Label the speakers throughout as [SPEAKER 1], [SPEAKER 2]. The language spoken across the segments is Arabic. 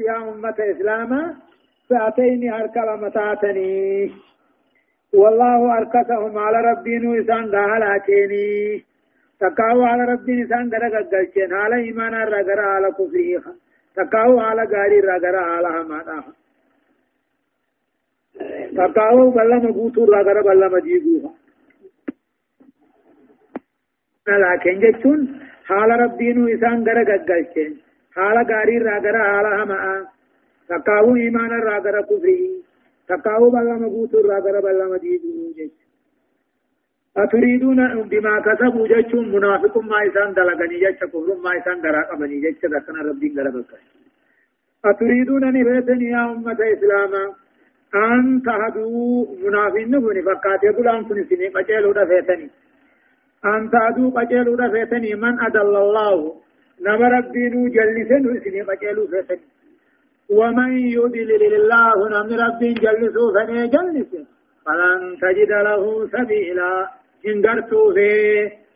[SPEAKER 1] يا أمة إسلاما فأتيني أركل متاتني. والله أركسهم على ربي نوسان داهل أكيني تقاو على ربي نسان درق الجلشين على إيمان الرقر على كفريخ تقاو على غاري الرقر على همانا تقاو بلا مبوتو الرقر بلا مجيبوها. لكن جتون حال ربي نوسان درق الجلشين حال غاري الرقر على همانا تقاو إيمان الرقر كفريخ تقاو بلا مبوتو الرقر بلا مجيبوها أتريدون بما كسبوا جتشون منافق ما إسان دلغني جتش كفر ما إسان دراقبني جتش دكنا ربين غلبك أتريدون نبيتني يا أمة إسلاما أن تهدوا منافقين بني فقات يقول أن تنسيني قجلوا دفيتني أن تهدوا قجلوا دفيتني من أدل الله نما ربينو جلسن سني قجلوا فيتني ومن يدلل الله نما ربين جلسوا فني جلسن فلن تجد له سبيلا. إن قرتوا في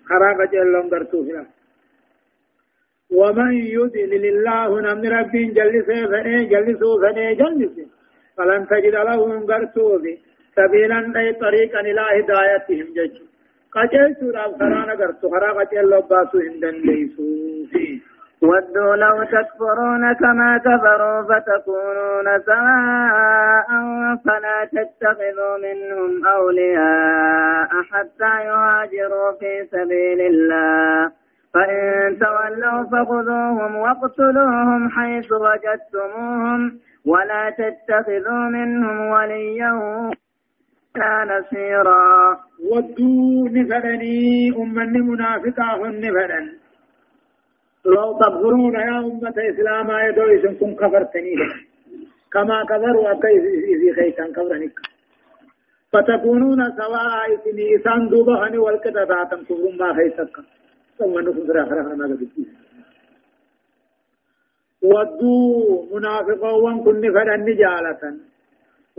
[SPEAKER 1] خراق جلهم قرتوا فيها. ومن يدلل الله نمن رب جلس فني جلسوا فني جلس فلن تجد لهم قرتوا في سبيلا أي طريقا إلى هدايتهم جج. قجل سورة خرانا قرتوا خراق جلهم باسوا هندن ليسوا فيه
[SPEAKER 2] ودوا لو تكفرون كما كفروا فتكونون سواء فلا تتخذوا منهم أولياء حتى يهاجروا في سبيل الله فإن تولوا فخذوهم واقتلوهم حيث وجدتموهم ولا تتخذوا منهم وليا نصيرا
[SPEAKER 1] ودوا نفرني أمني منافقا نفرن لو تغفرون يا أمة إسلام يدو إذن كن كفرتني. كما كفروا أكيد في خيسان كفرنك. فتكونون سواء إسني إسان دوبهني والكتاتاتم كفرون ما خيسك ثم نكون سرا خرا ما ودوا منافقون كن فرن جالة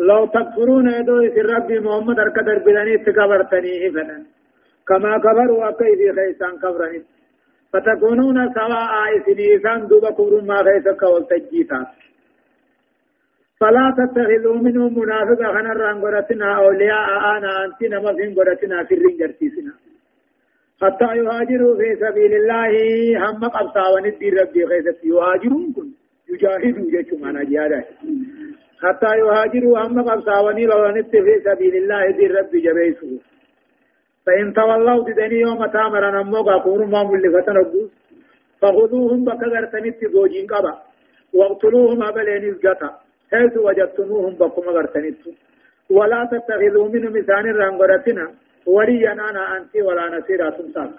[SPEAKER 1] لو تكفرون يدو إسن ربي محمد أركدر بلاني تكبرتني فلن كما كفروا أكيد في خيسان كفرنك فتكونون سواء إسنيسان دوبا كبر ما غيثك والتجيتا فلا تتخذوا منهم منافقا خنا رانغورتنا أولياء آنا أنت نما فين غورتنا في الرنجرتيسنا حتى يهاجروا في سبيل الله هم قبطا وندي ربي غيثت يهاجرون كن. يجاهدوا جيشو معنا جيادا حتى يهاجروا هم قبطا وندي في سبيل الله دي ربي جبيسوه فإن تولوا ددني يوم تامر نمو غفور ما ملفتن أبوس. فخذوهم بكذر تنت زوجين قبا. واقتلوهم أبلين إزغتا حيث وجدتموهم بكم غرتنت ولا تتخذوا من مثال رانغرتنا. وليا أنا أنت ولا نسيرا تمساك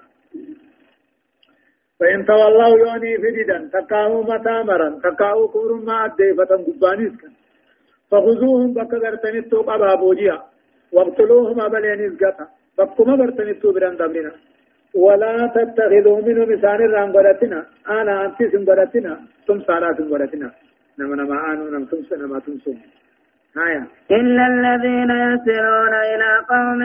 [SPEAKER 1] فإن تولوا يوني فددا تكاهو متامرا تكاهو كور ما أدي فتن قبانيس فخذوهم بكذر تنت قبا بوجيا واقتلوهم أبلين إزغتا بكما برتني توبران دبرنا ولا تتخذوا منه مثال الرانغرتنا أنا انت سنغرتنا ثم سارا سنغرتنا نما نما آنو نم ثم سنما ثم سن آية.
[SPEAKER 2] إلا الذين يسرون إلى قوم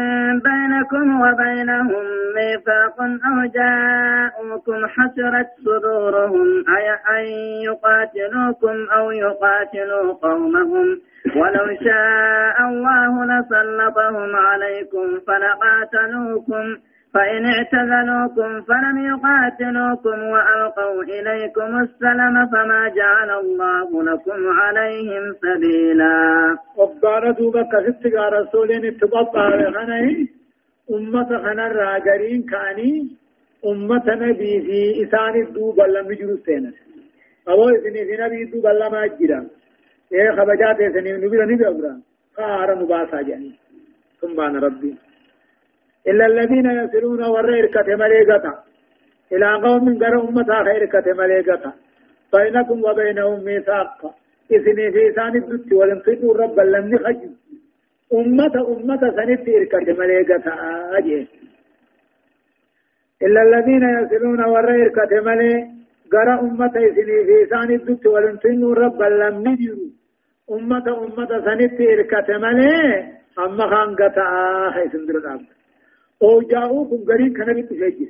[SPEAKER 2] بينكم وبينهم ميثاق أو جاءوكم حسرت صدورهم أي أن يقاتلوكم أو يقاتلوا قومهم؟ ولو شاء الله لسلطهم عليكم فلقاتلوكم فإن اعتزلوكم فلم يقاتلوكم وألقوا إليكم السلم فما جعل الله لكم عليهم سبيلا.
[SPEAKER 1] وقال دوبا كفت رسولين اتقطع غني أمة خنا الراجرين كاني أمة نبي في إسان الدوبا لم يجروا سينا أو إذن نبي الدوبا لما أجرا. إيه خبجات إسنين نبي نبي أبرا قارا نباسا جاني. سبحان ربي. إلا الذين يصلون ورئركة مليقة إلى قوم غير أمتا خيركة مليقة بينكم وبينهم ميثاق. إذن في إسان الدت ولم تدوا ربا لم نخجوا أمة أمة سنت إركة مليقة أجيه إلا الذين يصلون ورئركة ملي غير أمة إذن في إسان الدت ولم تدوا لم نجروا أمة أمة سنت إركة ملي أما خانقة آه سندر الأمر أو جاءوكم غرين كان بيت فيجي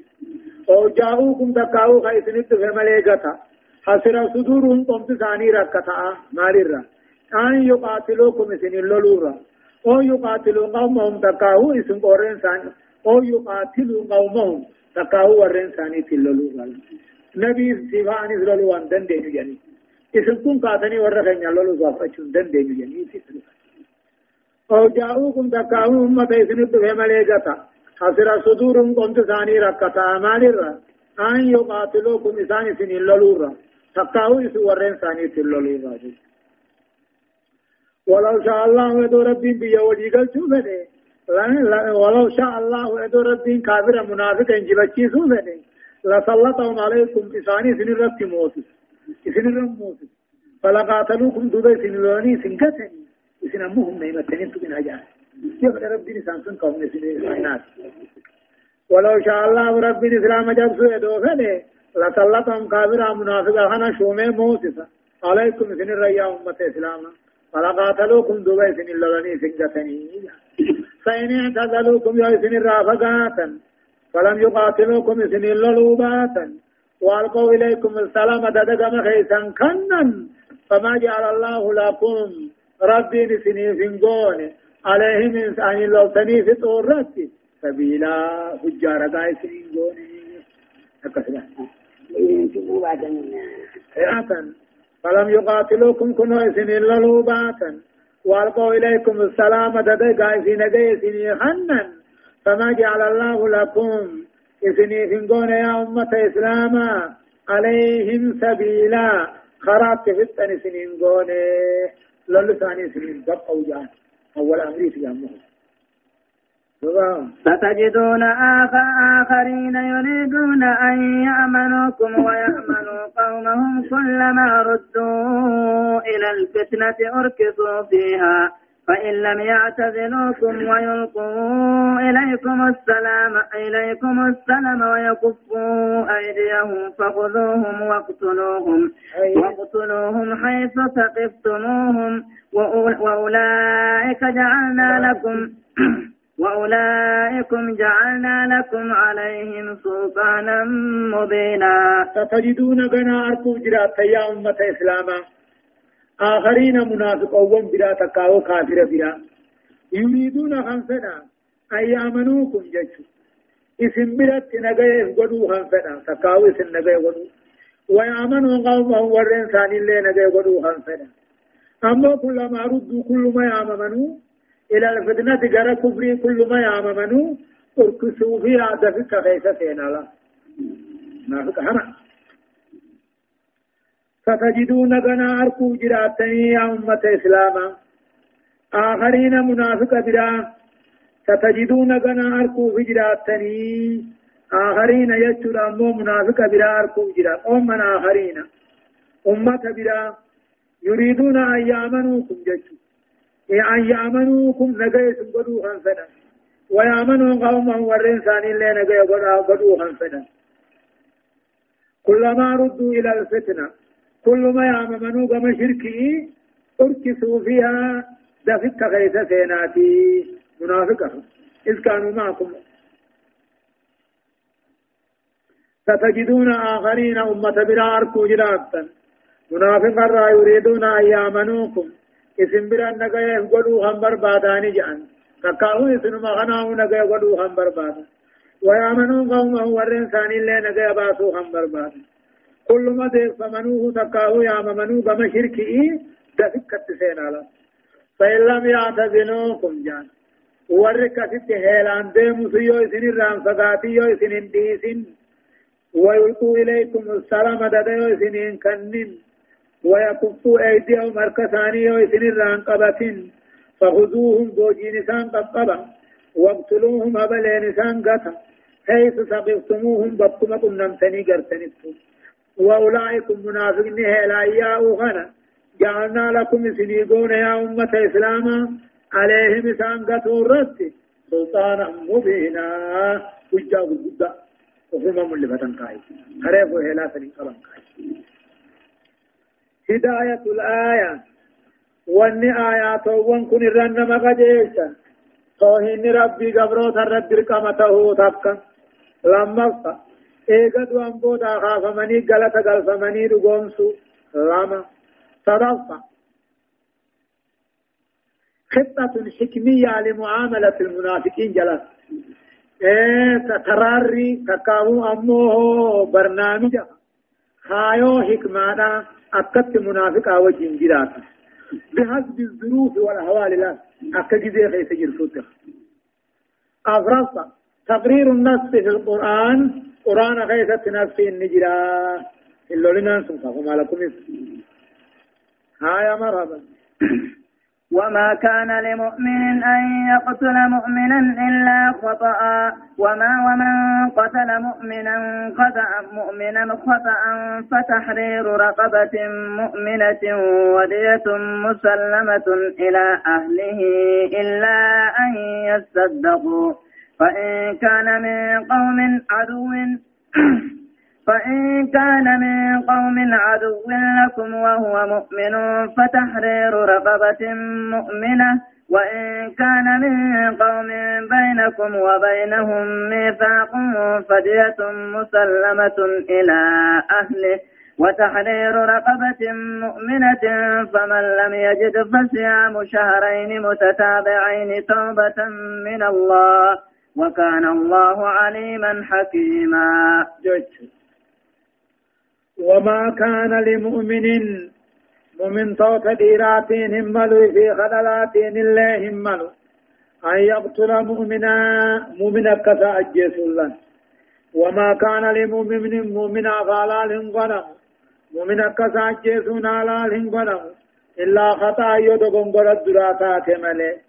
[SPEAKER 1] أو جاءوكم تقاو خايسنت في ملائكتا حسر صدورهم قمت ثاني ركتا مالرا أن يقاتلوكم سن اللولورا أو يقاتلوا قومهم تكاهو اسم قرن ثاني أو يقاتلوا قومهم تكاهو ورن ثاني تلولورا نبي سيفان إسرائيل وان دين يعني اسم كن قاتني ورخين يلولو صافتشون دن دين يعني أو جاءوكم تكاهو أمة إسنب فهم ليجتا حسر صدورهم قمت ثاني ركتا مالرا أن يقاتلوكم إسان سن اللولورا تقاوي سورين ثاني تلولي باجي ولو شاء الله ودو ربي بيا وجي قل سوفني ولو شاء الله ودو ربي كافر منافق انجبتشي سوفني لسلطهم عليكم إساني سن ربك موسس إسن رب موسس فلقاتلوكم دوبي سن لوني سنكتني إسن أمهم نيمتنين تبين هجان يفعل ربي نسان سن قوم سن إسانات ولو شاء الله ربي الإسلام جبسو يدو فني لسلطهم كافر منافقا هنا شومي موسسا عليكم سن الريا أمة إسلاما فلقاتلوكم دبي سن اللغني سنجتني فإن اعتزلوكم يا سن الرافقاتا فلم يقاتلوكم سن اللولوباتا وألقوا إليكم السلام ددقم خيسا كنن فما جعل الله لكم ربي نسني فنقون عليهم إنسان لو سني في طورتي سبيلا فجار سنين أكسنا. فلم يقاتلوكم كنوا إسن إلا لوباتا وألقوا إليكم السلام إسن إسن حنا فما جعل الله لكم إسن فنقون يا أمة إسلاما عليهم سبيلا. خرات فتن سنين قوني لولو ثاني سنين بقوا جان. أول أمري في أمهم
[SPEAKER 2] ستجدون آخرين يريدون أن يأمنوكم ويأمنوا قومهم كلما ردوا إلى الفتنة أركسوا فيها. فإن لم يعتزلوكم ويلقوا إليكم السلام إليكم السلام ويكفوا أيديهم فخذوهم واقتلوهم واقتلوهم حيث ثقفتموهم. وأولئك جعلنا لكم وأولئكم جعلنا لكم عليهم سلطانا مبينا.
[SPEAKER 1] ستجدون أركو جرات يا أمة إسلاما. آخرين منافقون بلا تكاو كافر بلا يريدون خمسنا أن يأمنوكم جيشو اسم بلت نغيه غدو خمسنا تكاو اسم نغيه غدو ويأمنوا قومهم ورين ثاني اللي نغيه غدو خمسنا أما كلما ردوا كل ما يأمنوا إلى الفتنة جرى كفري كل ما يعممنوا اركسوا فيها دفك غيث سينا نافق حنا فتجدون غنا أركو جراتني يا أمة إسلاما آخرين منافق برا ستجدون غنا أركو جراتني آخرين يجر أمو منافق برا أركو جرات أمنا آخرين أمة برا يريدون أن يامنوكم ججو أن يأمنوكم نجاي سنقدو خنفنا ويأمنوا ورين ثاني اللي نجاي قدو خنفنا كلما ردوا إلى الفتنة كل ما يأمنوا كما شركي اركسوا فيها دفك غيث سيناتي. منافقة إذ كانوا معكم. ستجدون آخرين أمة بلا أركو جراتا منافقا يريدون أن يأمنوكم. اسم برا نگايا غدو هم برباداني جان. كاكاو اسن ما خناو نگايا غدو هم بربادا ويأمنوا قومه ورن ثاني اللي نگايا باسو هم بربادا كل ما دي فمنوه تكاو يامنوا بما شركي دفكت سينا فإن لم يعتزلوكم جان. ورك ست هيلان دي مسيو اسن الرام فقاتي يو اسن انديسن ويلقوا إليكم السلام دديو اسن كنن ويكفوا أيديهم مركثاني ويسن الران قبتين فخذوهم بوجي نسان قبقبا. واقتلوهم هبلي نسان قتا حيث سقفتموهم بطم قنمتني قرتنتم وأولئكم منافقين هلا يا أغنى جعلنا لكم سنيقون يا أمة إسلاما عليهم سان قتوا الرد. سلطانا مبينا. وجاء الجدى وفرما من لفتن قائد. خريفوا هلا سنين قبن قائد. هداية الآية. وأن آيات وأن كن الرن مقجيشا توهين ربي قبروت الرد رقمته تبكا لما إيقاد وانبودا خافمني قلت قلفمني رقومسو لما صدفة خطة حكمية لمعاملة المنافقين جلس إيه تتراري تكاو أمو برنامج خايو حكمانا أكت منافقا وجين جراتا بحسب الظروف والأحوال لا أكد جزي خيس جرسوتك أفرصة تقرير النص في القرآن قرآن خيسة نفس النجرة. إلا لنا نسمع فما لكم هاي مرحبا.
[SPEAKER 2] وما كان لمؤمن أن يقتل مؤمنا إلا خطأ. وما ومن قتل مؤمنا خطأ مؤمنا خطأ فتحرير رقبة مؤمنة ودية مسلمة إلى أهله إلا أن يصدقوا. فإن كان من قوم عدو فإن كان من قوم عدو لكم وهو مؤمن فتحرير رقبة مؤمنة وإن كان من قوم بينكم وبينهم ميثاق فدية مسلمة إلى أهله وتحرير رقبة مؤمنة فمن لم يجد فصيام شهرين متتابعين توبة من الله. وكان الله عليما حكيما.
[SPEAKER 1] وما كان لمؤمن مؤمن توت ديراتين هملوا في خلالاتين الله هملوا أن يقتل مؤمنا مؤمنا كذا أجيس الله. وما كان لمؤمن مؤمنا غلال غنم. مؤمنا كذا أجيسون علال غنم. إلا خطأ يدقون قرد دراتات ملي.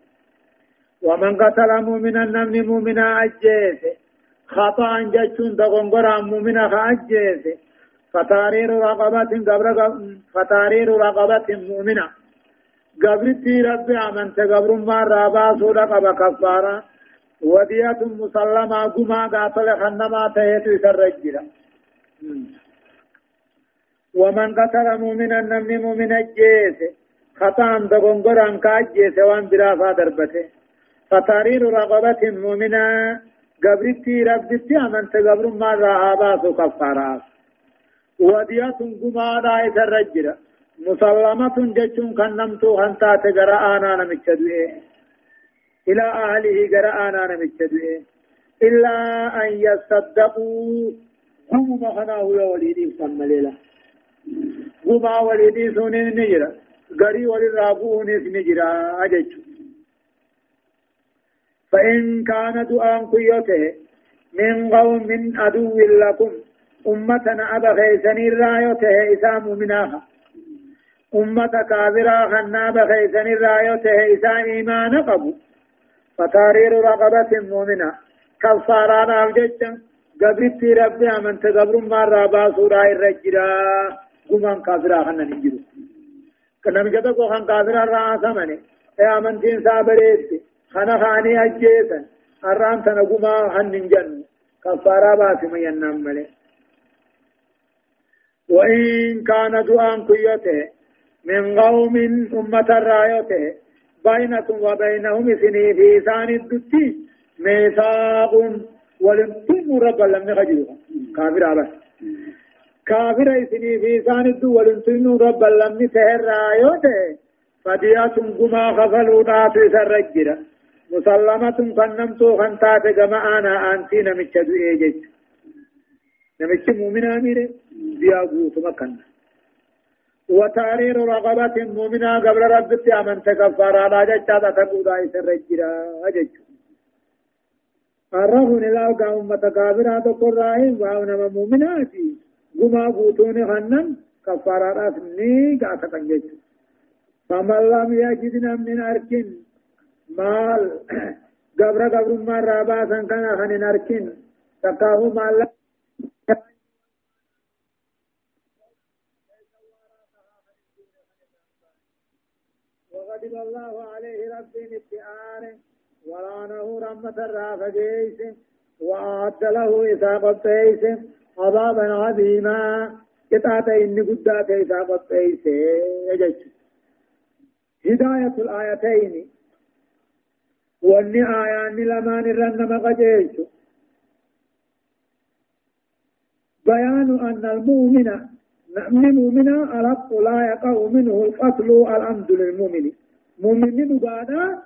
[SPEAKER 1] ومن قتل مؤمنا نمن مؤمنا أجيس خطأ جتون دقون قرام مؤمنا أجيس فتارير رقبة قبر فتارير رقبة مؤمنة قبرتي ربي أمنت. قبر ما رابا سورة قبا كفارة ودية مسلمة قما قاتل خنما تهيت يسرجل ومن قتل مؤمنا نمني مؤمنا جيس خطأ دغنغر أنكا جيس وان برافا دربته. فتارير رقبة مؤمنة. قبرتي ربي أمنت قبر ما سورة كفارة ودية قما دائت الرجل مسلمة جتون كنمتو هنتا تقرأ آنا نمتشدوه إلى أهله قرأ آنا نمتشدوه إلا أن يصدقوا. هم مخناه يا وليدي فم ليلة قما وليدي سونين نجرة قري وللرابون نجرة أجج فإن كان دعاء قيوته من قوم من عدو لكم أمتنا أبا خيسني الرايوته إسام مناها أمة كافرة خنا بخيسني الرايوته إسام إيمان قبو. فتارير رقبة مؤمنة. كفاران أوججا قبرت ربي أمن تقبر ما رابا سورة الرجرة قمان كافرة خنا نجرو كنا مجد کو خان كافرة رأسا مني يا من تين سابريت خنا خاني أجيسا الرام تنقما خن نجن كفارة باسي من ينام ملي. وإن كان دعاء كيوته من قوم أمة الرايوته بينكم وبينهم سني في ثاني الدتي ميثاق ولنتم رب لم يخجلوا كافر بس كافر سني في ثاني الدو ولنتم رب لم يسهر رايوته. فديات قما خفلوا ناتي سرجرا مسلمة فنمتو خنتات جمعانا أنتي نمتشدو إيجيت نمتش مؤمن أميره بيا قوتما كان وتارير رغبة مؤمنة قبل ربك أمن تكفر على ججة تقود آيس الرجرة أجج الرهن لا قام متكابرة تقول رأي وأنا مؤمنات قما قوتوني خنن كفارات ني قاتا كنجج فمن لم يجد من أركن مال قبر قبر ما رابا سنكنا خنن أركن تقاهو مال غضب الله عليه ربي نتآن ولعنه رحمة الرافة جيس وأعد له إساقة بيس عذابا عظيما. كتاتا إني قدات إساقة بيس يجج هداية الآيتين. واني آيان لمان رنما قجيش بيان أن المؤمن من مؤمن الحق لا يقع منه القتل الأمد للمؤمن مؤمن بعد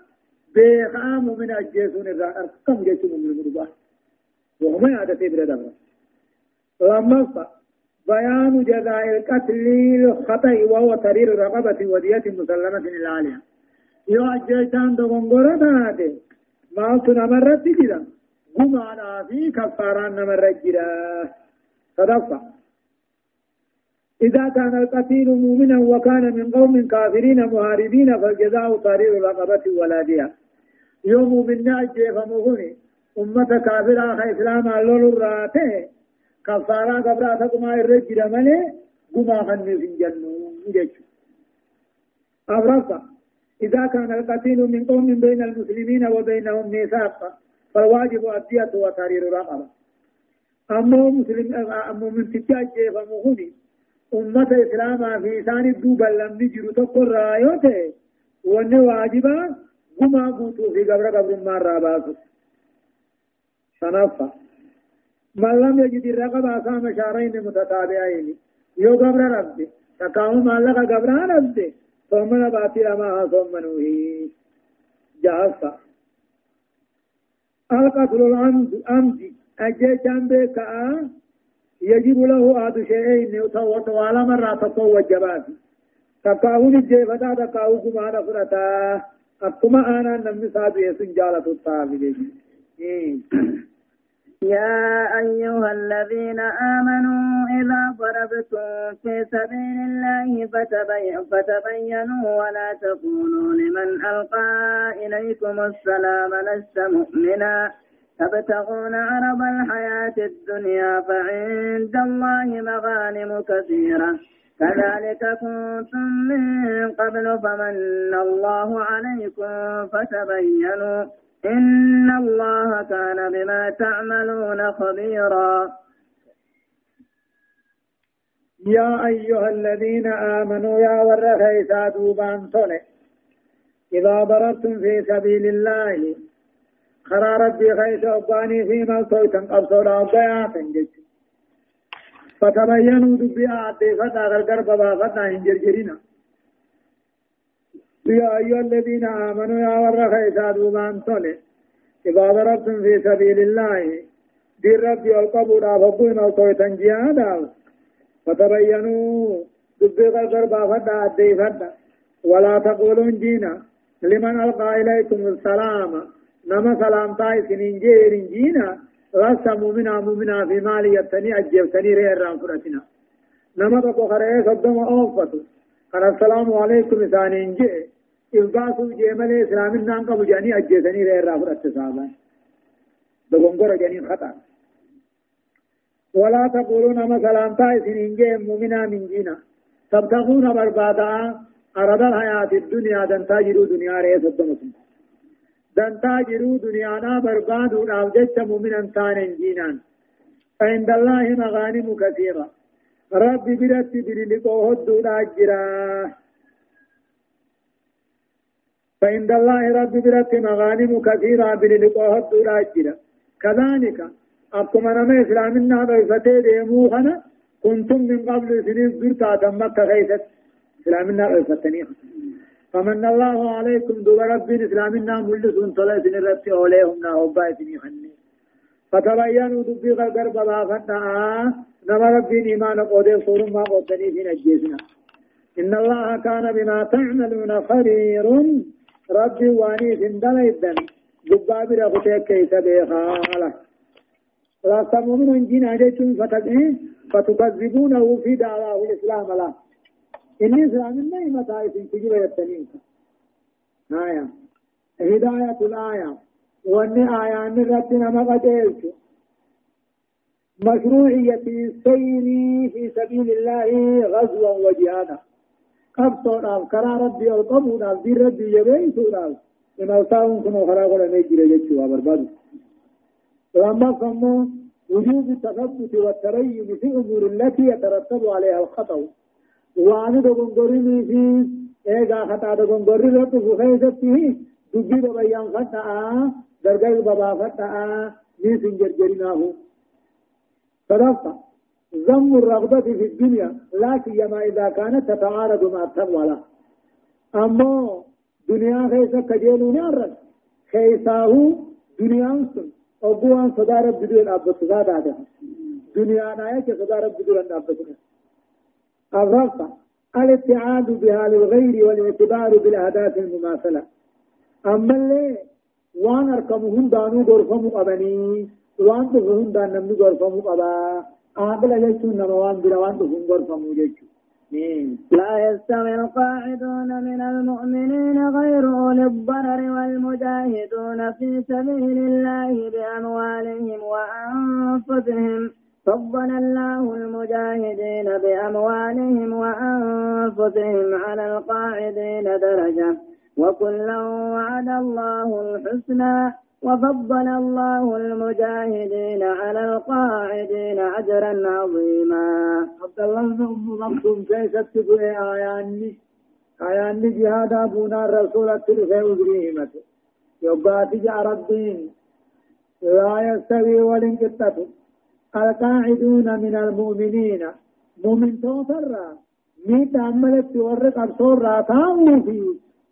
[SPEAKER 1] بيخا مؤمن أجيسون الرأى كم جيسون مؤمن بعد وهم عادة برد لما بيان جزاء القتل الخطأ وهو ترير رقبة ودية مسلمة للعالية يو أجيسان دغنغورة تاتي ما تنمرت جدا. قمانا في كفاران نمرت جدا. صدقة إذا كان القتيل مؤمنا وكان من قوم كافرين مهاربين فالجزاء طريق رقبة ولادها يوم من نعجي فمغني أمة كافرة إسلام اللول الراته كفارا قبرا تقما الرجل ملي. قما في الجنة جيش. أبرصة إذا كان القتيل من قوم بين المسلمين وبينهم ميثاق فالواجب أدية وتحرير رقبة أما مسلم أما من تجاج فمغني أمة إسلاما في ثاني الدوبا لم نجر تقر رايوته وأن واجبا قما قوتو في قبر قبر ما راباسو سنفا من لم يجد الرقبة سام شهرين متتابعين. يو قبر ربي. تقاوم مالك قبر ربي. ثم نباتي لما ثم نوهي جهفا القتل العمد أمدي أجيشان بكاء يجب له آد شيئين. وطوال مرة تقوى الجبات تقاون الجيفة تقاو كما نفرتا أكما أنا نمي سابي سنجالة الطابق
[SPEAKER 2] يا أيها الذين آمنوا إذا ضربتم في سبيل الله فتبينوا ولا تقولوا لمن ألقى إليكم السلام لست مؤمنا. تبتغون عرض الحياة الدنيا فعند الله مغانم كثيرة. كذلك كنتم من قبل فمن الله عليكم فتبينوا. إن الله كان بما تعملون خبيرا.
[SPEAKER 1] يا أيها الذين آمنوا يا ورخيسا دوبان إذا ضربتم في سبيل الله خرا ربي خيس أباني في ملتوي تنقبصوا لأبايا تنجج فتبينوا دبي آدي فتا غرقر بابا فتا يا أيها الذين آمنوا يا ور خيسا دوبان تولي إذا ضربتم في سبيل الله. دين ربي والقبول أفضل ملتوي تنجيادا فتبينوا. دبي غرقر بابا فتا آدي فتا ولا تقولون جينا. لمن ألقى إليكم السلام. نما سلام تاي سنين جيرين جينا. راسا مؤمنا مؤمنا في مالي يبتني أجيب تني رير رام فرتنا نما تقو خرأي صدام أوفتو قال السلام عليكم إسانين جي. إلقاسو جيمل إسلام النام قبو جاني رير رام فرت صابا دقنقر جاني خطأ ولا تقولون نما سلام تاي سنين جي مؤمنا من جينا تبتغون بربادا أرد الحياة الدنيا دن تاجروا دنيا رئيس الدمكم دنتا جرو دنيانا برباد ونعوجت مؤمنا تانا جينان فعند الله مغانم كثيرة رب برت برلقوه الدولا جرا فعند الله رب برت مغانم كثيرة برلقوه الدولا جرا كذلك أبكم أنا إسلامنا ضيفتي ديمو خنا كنتم من قبل سنين زرتا تمت خيست إسلامنا ضيفتني فمن الله عليكم دوب رب إسلامنا ملسون صلاة سنرت أوليهم ناهبا سني خني. فتبينوا دبي غرغر بابا فتا نما رب إيمان قودي صور ما قودني في نجيسنا إن الله كان بما تعملون خبير. ربي واني سندل إذن دبا برا ختيك كيس بيخالة لا تمؤمنون جين عجيتم فتكذبونه في دعواه الإسلام له إني إسلام الله متى تجيب يتنين آية. هداية الآية. وأن آية نرتنا مقديرك مشروعية السير في سبيل الله غزوا وجهادا. قبطون أو كرا ربي القبون أو دي ربي يبيتون أو إن أوساهم كنوا خلاقوا لنجي لجتوا بربادو لما صموا وجوب التثبت والتريم في أمور التي يترتب عليها الخطأ waan dogongorinii fi eegaa kataa dogongorri irratti fufeessatti dubbii babayyaan fadha'a dargaggi babaafadha'a ni sin jarjarinaahu sadaffa ذم الرغبة في الدنيا لا سيما إذا كانت تتعارض مع التقوى له أما دنيا خيسا كجيلون يارد خيساه دنيا سن أبوان صدا رب بدون أبو صدا دادا دنيا نايا صدا رب بدون أبو صدا الرفع الاتعاد بها للغير والاعتبار بالأهداف المماثلة. أما اللي وان أركمهم دانو غرفمو أبني وان تفهم دان نمي غرفمو أبا. آقل جيشون نموان بلوان تفهم غرفمو جيشون
[SPEAKER 2] لا يستوي القاعدون من المؤمنين غير أولي الضرر والمجاهدون في سبيل الله بأموالهم وأنفسهم. فضل الله المجاهدين بأموالهم وأنفسهم على القاعدين درجة. وكلا وعد الله الحسنى. وفضل الله المجاهدين على القاعدين أجرا عظيما.
[SPEAKER 1] عبد الله بن مكتوم كيف تقول آياني آياني جهاد أبونا الرسول التلفي يبقى تجع ربين لا يستوي والانقطة القاعدون من المؤمنين. مؤمن توفر. ميت عملت ورق أبصور راتاو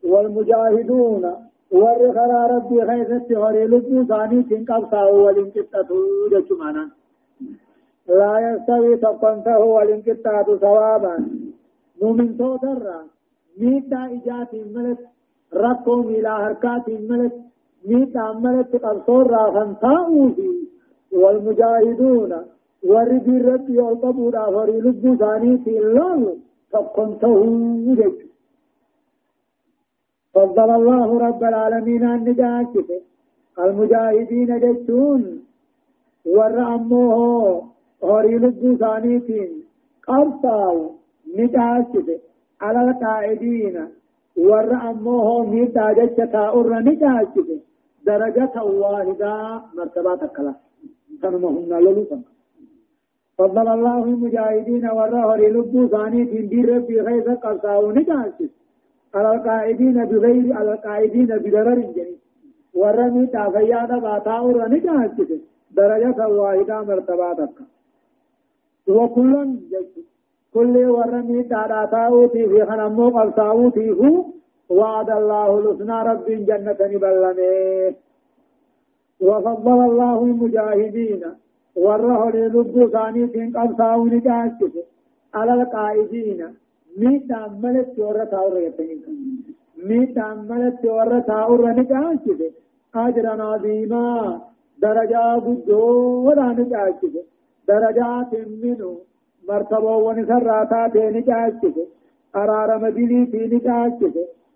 [SPEAKER 1] والمجاهدون ور خرا ربي خيست هوري لبو ثاني تن قبصا ولن كتتو جچمانا لا يستوي تقنته ولن كتاتو ثوابا مؤمن توتر ميتا إجات ملت ركو ميلا حركات ملت ميتا ملت قبصور راخن تاؤوفي والمجاهدون ور في ربي والقبور هوري لبو ثاني تن الله تقنته جچ فضل الله رب العالمين أن نجاكف. المجاهدين جتون. ور أموه هوري قرصاو نجاكف. على القائدين ور أموه ميتا جتا أر نجاكف. درجة واحدة مرتبة كلا تنمهن للوطن فضل الله المجاهدين ور هوري لبو ثانيتين ربي غيث قرصاو نجاكف. على القائدين بغير على القائدين بضرر جني. ورمي تافيانا باتاو رني جاهزت درجة واحدة مرتباتك وكلن جيش كل ورمي تاراتاو في خنمو قلتاو تيهو وعد الله لسنا رب جنة بلمه وفضل الله المجاهدين. وره للب ثاني تنقل ساوني جاهزت على القائدين ميت عملت ورا تاور يتنين ميت عملت ورا تاور نجاچه اجر عظيما درجة بدو ولا نجاچه درجات منه مرتبة ونسراتات نجاچه قرار مديني في نجاچه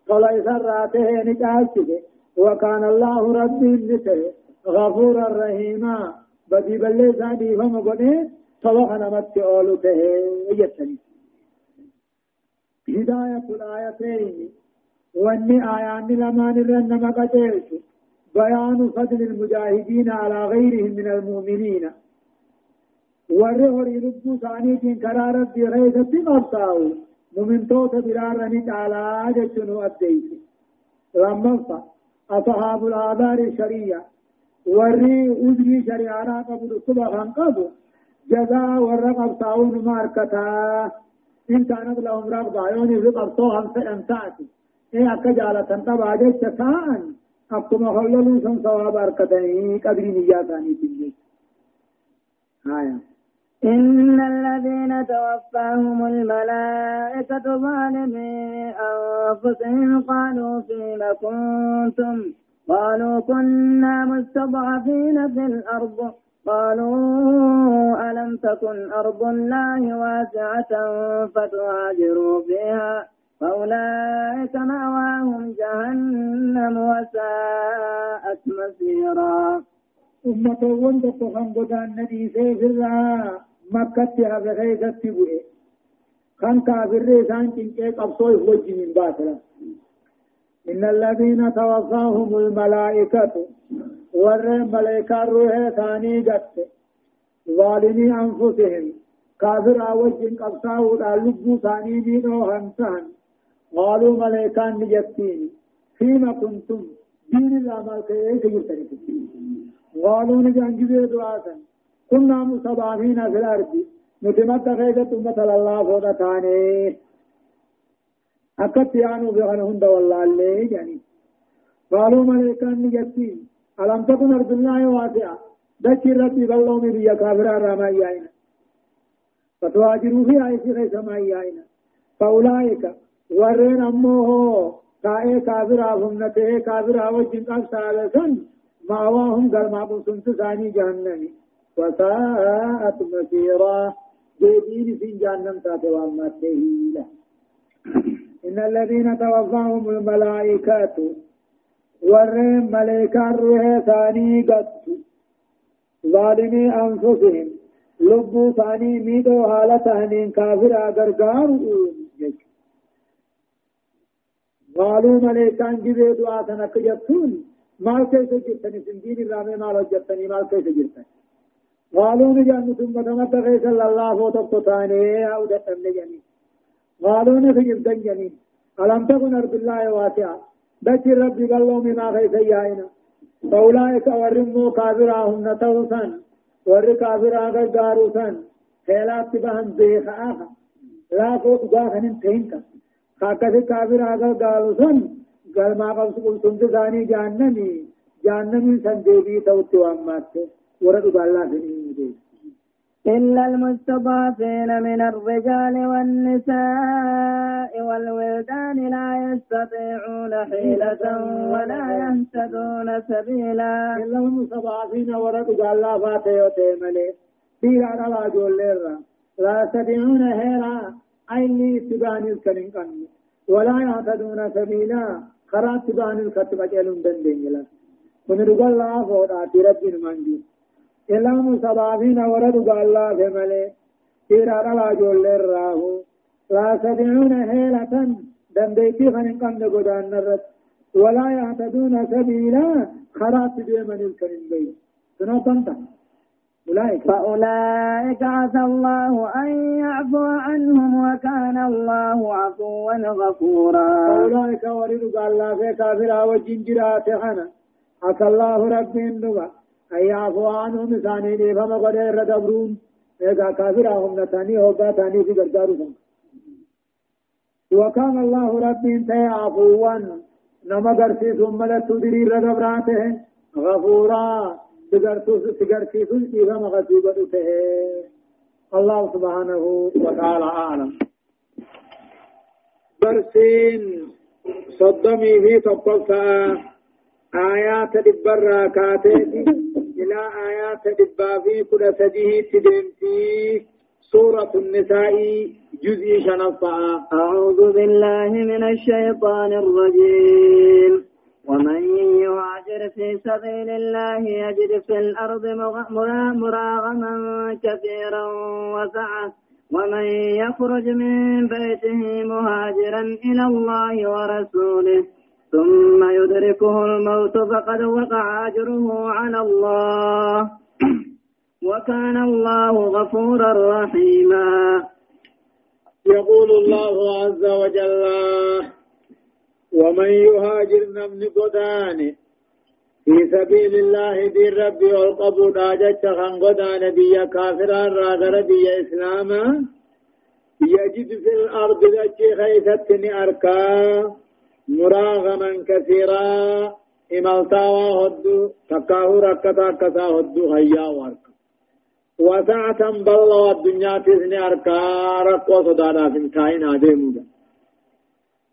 [SPEAKER 1] طلع سراته نجاچه وكان الله ربي نته غفورا رحيما بدي بلي زادي فم بني توخنا مت اولو ته يتني هداية الآيتين واني آيان لما نرن مقتلت بيان فضل المجاهدين على غيرهم من المؤمنين ورهر لبو ثانيتين كرارت بغيثة قبطاو ممن توت برارني على جتنو أبديت لما أصحاب الآبار الشريعة وري أدري شريعة قبل صبحا قبل جزاء ورقب طاون ماركتا إن كانت لهم رغبة يوني في قبطوهم فأمتعتي إيه أكا جالة تبع جيش تساءن أكما خللوا سن صواب أركتني. قدري نياتاني تنجي. آية.
[SPEAKER 2] إن الذين توفاهم الملائكة ظالمي أنفسهم قالوا فيما كنتم؟ قالوا كنا مستضعفين في الأرض. قالوا ألم تكن أرض الله واسعة فتهاجروا فيها فأولئك مأواهم جهنم وساءت مصيرا.
[SPEAKER 1] أمة وندق خنقدان ندي سيفرها مكة بغيثة بؤي خان كافر ريسان كنكيك أبصوي وجه من باطلا إن الذين توفاهم الملائكة ور ملائكة روح ثاني جت ظالمي أنفسهم كافر أوجن قبصاو لبو ثاني مينو همسان قالوا ملائكة نجتين فيما كنتم دين الأمال كيف يجرتني قالوا نجان جبه دعاتا كنا مستضعفين في الأرض نتمت خيزة أمة الله فوضى تاني أكت يانو بغن هند والله اللي قالوا ملائكان نجسين ألم تكن أرض الله واسعة؟ دچ ربي بلو من بيا كافر راما ياينا فتواجروا في عيسي غيث ما ياينا فأولئك ورين أمه كائے کافر آفمنته کافر آوجن قب سالسن مأواهم قرما سنت ثاني جهنم. وساءت مسيرا. جديد في جهنم تاتوا مته إن الذين توفاهم الملائكة ورين ملائكة روح ثاني قد ظالمي أنفسهم لبو ثاني ميدو حالتهن كافر أغرقار قالوا ملائكان جبه دعاء تنك جبتون مال كيف جبتني سندين الرامي مال جبتني مال كيف جبتني قالوا نجان ثم تمت غيث الله فوتق تاني أو دتن نجاني قالوا نخجب دنجاني ألم تكن أرض الله واسعة دك ربي قالوا مما غيث يائنا فأولئك ورموا كافراهم نتوسا ور كافرا غاروسا خيلات بهم بيخاها لا فوق غاهن تهنكا خاكس كافرا غاروسا قال ما قبس قلتم تزاني جهنمي جهنمي سندبي توتي وامات ورد الله سنين
[SPEAKER 2] إلا المستضعفين من الرجال والنساء والولدان لا يستطيعون حيلة ولا يهتدون سبيلا.
[SPEAKER 1] إلا المستضعفين ورد الله فاتي وتيملي في على جول لا يستطيعون هيرا أي لي تبان الكنين ولا يهتدون سبيلا. خرات تبان الكتب جلون دندين من رجال الله فوضع رب المنجي إلا سبابين ورد الله في ملي تيرا رلا جول الراهو لا سبعون هيلة دنديتي خنين قمد قدان نرد. ولا يهتدون سبيلا. خرات ديمن الكريم بي سنو تنتا؟ أولئك.
[SPEAKER 2] فأولئك عسى الله أن يعفو عنهم وكان الله عفوا غفورا.
[SPEAKER 1] فأولئك ورد الله في كافرا وجنجرات خنا. عسى الله ربي النبأ أي عفو عنهم ثاني دي فما قد ردبرون إذا كافرهم نتاني هوبا ثاني في قردارهم وكان الله ربي انت عفوا نما قرسي ثم لتدري ردبراته غفورا تقرسي سلسي فما غسيبته الله سبحانه وتعالى أعلم برسين صدمي في تقفى آيات دبر كاتيتي إلى آيات دبا في كل سجيه تدمتي سورة النساء جزء شنفا
[SPEAKER 2] أعوذ بالله من الشيطان الرجيم. ومن يهاجر في سبيل الله يجد في الأرض مراغما كثيرا وسعة. ومن يخرج من بيته مهاجرا إلى الله ورسوله. ثم يدركه الموت فقد وقع أجره على الله. وكان الله غفورا رحيما.
[SPEAKER 1] يقول الله عز وجل ومن يهاجر نمن قدان في سبيل الله دين ربي والقبول آجت خان قدان بيا كافرا راغر بيا إسلاما يجد في الأرض ذكي خيثتني أركان. مراغما كثيرا. إمالتا وهدو تكاه ركتا كتا هدو هيا ورك وسعة بلو الدنيا تسني أركا ركو صدادا فنتاين آدمودا.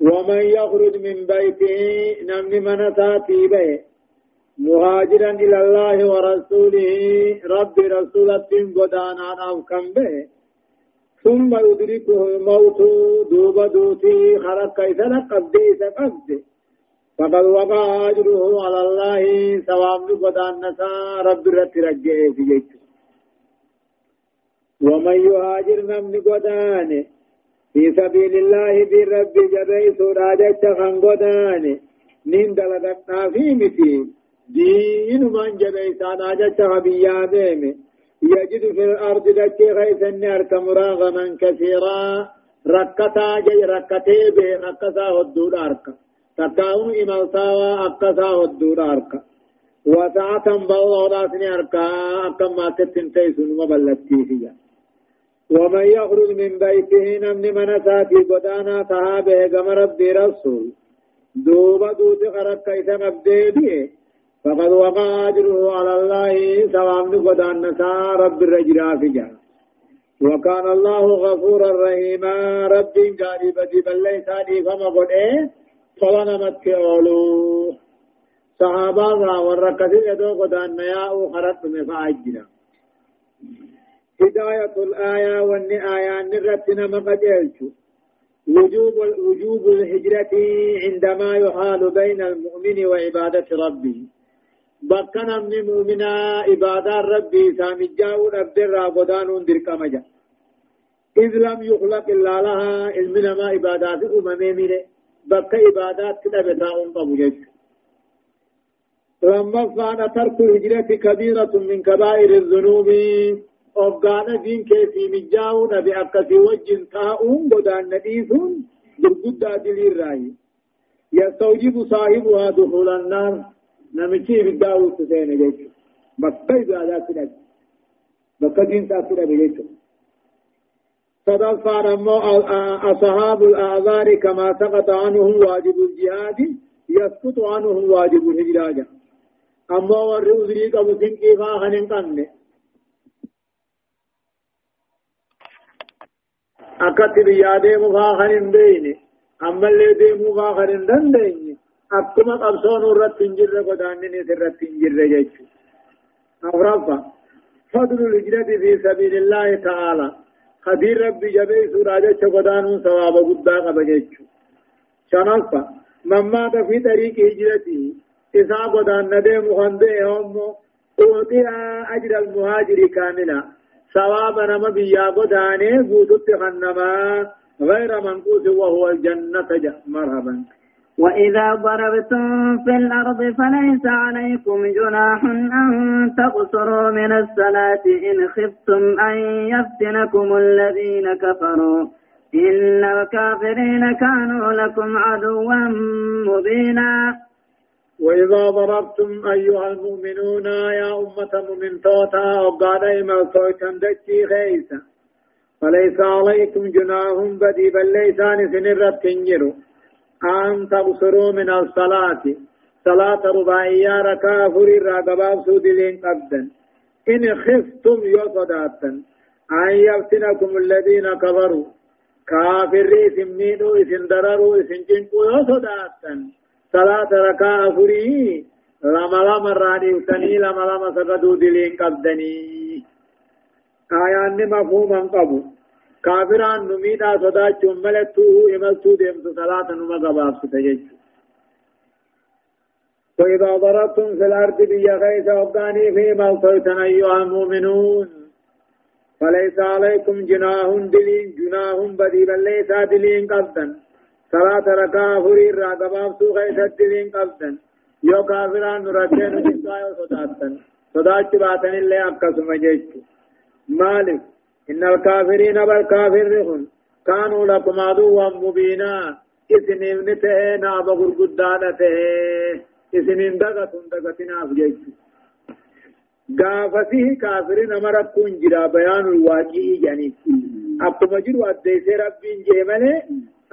[SPEAKER 1] ومن يخرج من بيته نمني من ساتي به مهاجرا إلى الله ورسوله رب رسولة قدانا أو كم به ثم يدركه الموت دوب دوتي خلق كيف لقد سقد فقد وقع أجره على الله ثواب قدان نسا رب رت رجعه في ومن يهاجر نمن قدان في سبيل الله بالرب جبي سراجة خان قدان. نين دلدتنا في متي دين من جبي سراجة خبيا ديمه يجد في الأرض دكي غيث النار مراغما كثيرا. ركتا جي ركتي به ركتا هدود أركا تكاون إمالتاوا أكتا هدود أركا وساعة بوضع راسني أركا أكما تتن تيسون مبلتي فيها ومن يخرج من بيته نمن من ساتي قدانا صحابه كما ربي رسول دوبا دوتي خرق كيسا مبدي فقد وقع أجره على الله سوام قدان نسا رب الرجرا في جان وكان الله غفورا رحيما. رب قريبا بل ليس فما قد إيه؟ فلنمت أولو صحابة وركز يدو قدان نياء خرط مفاجنا هداية الآية وأن آية نرتنا مقجلت وجوب وجوب الهجرة عندما يحال بين المؤمن وعبادة ربه. بكنا من مؤمنا عبادة ربي سامجاو نبدر قدان درك مجا إذ لم يخلق إلا لها علمنا ما عبادات أممي منه بك عبادات كده بتاعون قبول لما فان ترك الهجرة كبيرة من كبائر الذنوب أفغانا دين كيفي مجاونا بأكسي وجن تاؤون بدان نديثون برقود دليل راي يستوجب صاحبها دخول النار نمشي بالداو سسين جيش بكي بأداء سنك بكي دين تأثير بجيش صدق فارمو أصحاب الأعذار كما سقط عنهم واجب الجهاد يسقط عنهم واجب الهجراج. أما ورّي أذري قبل سنكي فاهن قنّي akkatti biyyaa deemu faa kan hin beeyne ammallee deemuu faa irratti hin jirre godaanninis irratti hin jirre jechuudha. afraffa fadlu hijrati fi sabiilillahi ta'ala hadiin rabbi jabeessuudha jecha godaanuun sawaaba guddaa qaba jechuudha. shanaffa mammaata fi xariiqi hijrati isaa godaanna deemu kan be'e hommoo uuxi'a ajra almuhaajiri kaamila ثواب نما بيا غدانه غوتت خنما غير منقوص وهو الجنة مرحبا
[SPEAKER 2] وإذا ضربتم في الأرض فليس عليكم جناح أن تقصروا من الصلاة إن خفتم أن يفتنكم الذين كفروا. إن الكافرين كانوا لكم عدوا مبينا.
[SPEAKER 1] وإذا ضربتم أيها المؤمنون يا أمة مؤمن توتا وقال إما صوتا دكي خيسا. فليس عليكم جناح بدي بل ليسان سنرت تنجروا أن تبصروا من الصلاة. صلاة رباعية ركا فري راقباب سودلين قبدا إن خفتم يصداتا أن يفتنكم الذين كفروا. كافر سمينوا إسن درروا إسن جنكوا يصداتا صلاة ركعة فري لما لما راني وسني لما لما سقدوا دلين قبدني آيان مفهوما قبو. كافران نميدا صداچ ملتو إملتو ديمت صلاة نما قباب ستجج وإذا ضربتم في الأرض بيا غيث أبداني في ملتوتن أيها المؤمنون. فليس عليكم جناح دلين جناح بدي بل ليس دلين قبدا صلاة ركعة فرير را قباب سو غيثت دين قبضن يو كافران ركين جسايو صداتن صدات باتن اللي أقسم جيش مالك إن الكافرين بالكافرهم كانوا لكم عدوا مبينا إذن ابنته ناب غرقدانته إذن دغتن دغتنا في gaafasii kaafiri nama rakkuun jira bayaanul waaqii jedhaniif akkuma jiru addeessee rabbiin jee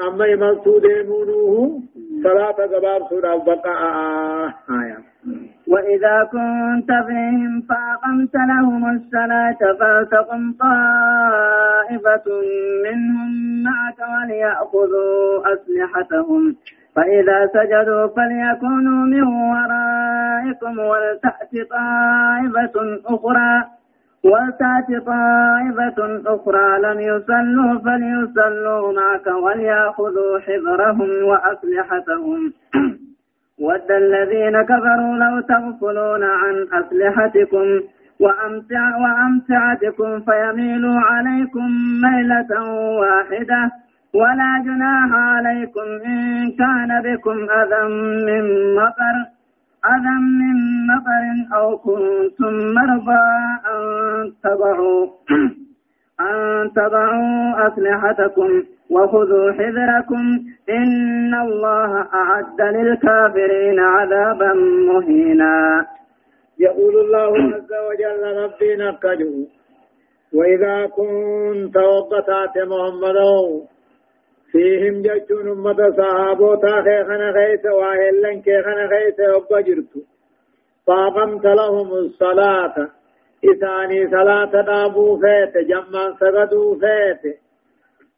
[SPEAKER 1] أما يملتو ديمونه صلاة قباب سورة بقاء آية.
[SPEAKER 2] وإذا كنت فيهم فأقمت لهم الصلاة فلتقم طائفة منهم معك وليأخذوا أسلحتهم. فإذا سجدوا فليكونوا من ورائكم ولتأت طائفة أخرى. وتأتي طائفة أخرى لم يصلوا فليصلوا معك وليأخذوا حذرهم وأسلحتهم. ود الذين كفروا لو تغفلون عن أسلحتكم وأمتع وأمتعتكم فيميلوا عليكم ميلة واحدة. ولا جناح عليكم إن كان بكم أذى من مطر. أذى من مطر أو كنتم مرضى أن تضعوا أن تضعوا أسلحتكم وخذوا حذركم إن الله أعد للكافرين عذابا مهينا.
[SPEAKER 1] يقول الله عز وجل ربنا كجو وإذا كنت وقتات محمد فيهم جتون أمة صحابوتا خيخنا خيس واهلن كيخنا خيس وبجرت فاقمت لهم الصلاة. إساني صلاة دابو فيت جمع سغدو فيت.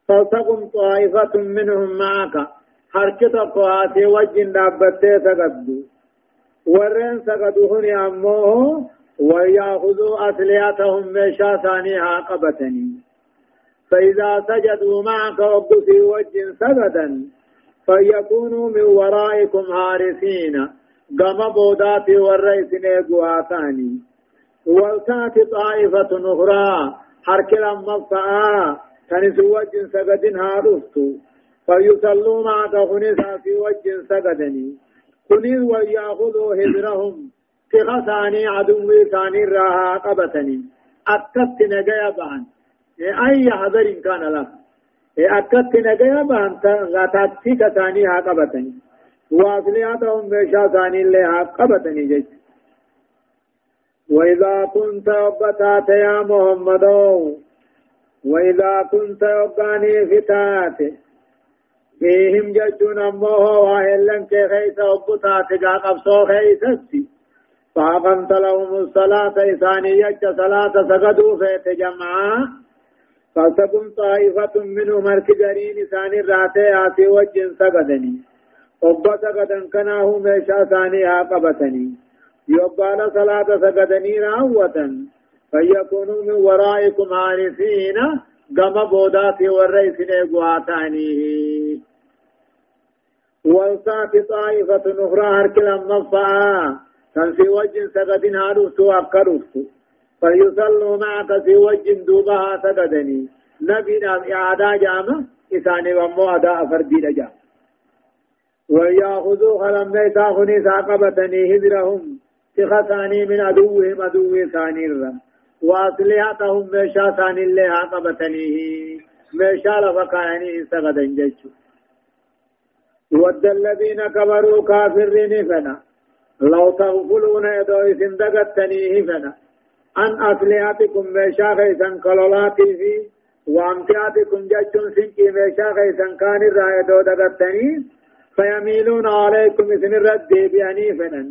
[SPEAKER 1] فلتقم طائفة منهم معك. حركة قواتي وجن دابتي سغدو ورين سغدو هني أموه ويأخذوا أسلحتهم مشا ثانيها قبتني. فإذا سجدوا معك وقفي وجه سجدا فيكونوا من ورائكم هارسين قم بودات نيقوا ثاني والتأت طائفة أخرى حرك لما تنس وجه سجد هارستو فيصلوا معك خنسا في وجه سجدني كنيز ويأخذوا هجرهم كغساني عدو ثاني راها قبتني. أكت نجايا بان أي حذر كان له أكت نجايا بان غاتاتي كثاني ها قبتني وأصلياتهم بشا ثاني اللي ها قبتني جيش وإذا كنت وبتات يا محمد وإذا كنت وباني فتات. فيهم ججون أمه وإن كيخيس وبتات قابصو خيستي فأقمت لهم الصلاة إثانية صلاة سجدوا فيت جمعا فلتكن طائفة منهم الكجرين ثاني الراتي آتي وجه سجدني أبا سجدا كناه ميشا ثاني عاقبتني يبال صلاة سجدني راوة فيكونوا من ورائكم عارفين قم بودات والرئيس نيقواتانيه والسات طائفة أخرى هركلا مفعا. كان في وجه سجد هارفتو أكرفتو فيصلوا معك في وجه دوبها سجدني. نبي نام إعادة جامع إساني ومو أداء فردي لجا ويأخذوا خلم ليسا خني ساقبتني هدرهم تخساني من عدوهم عدو ثاني الرم. وأصلحتهم ميشا ثاني اللي عقبتني ميشا لفقاني سغدن جيشو ود الذين كبروا كافرين فنا. لو تغفلون يدو إذن دقتنيه فنا. أن أسلحتكم ميشا خيسا كلولاتي في وأمتعتكم ججون سنكي ميشا خيسا كان الرائدو دقتني فيميلون عليكم إذن الرد بأني فنا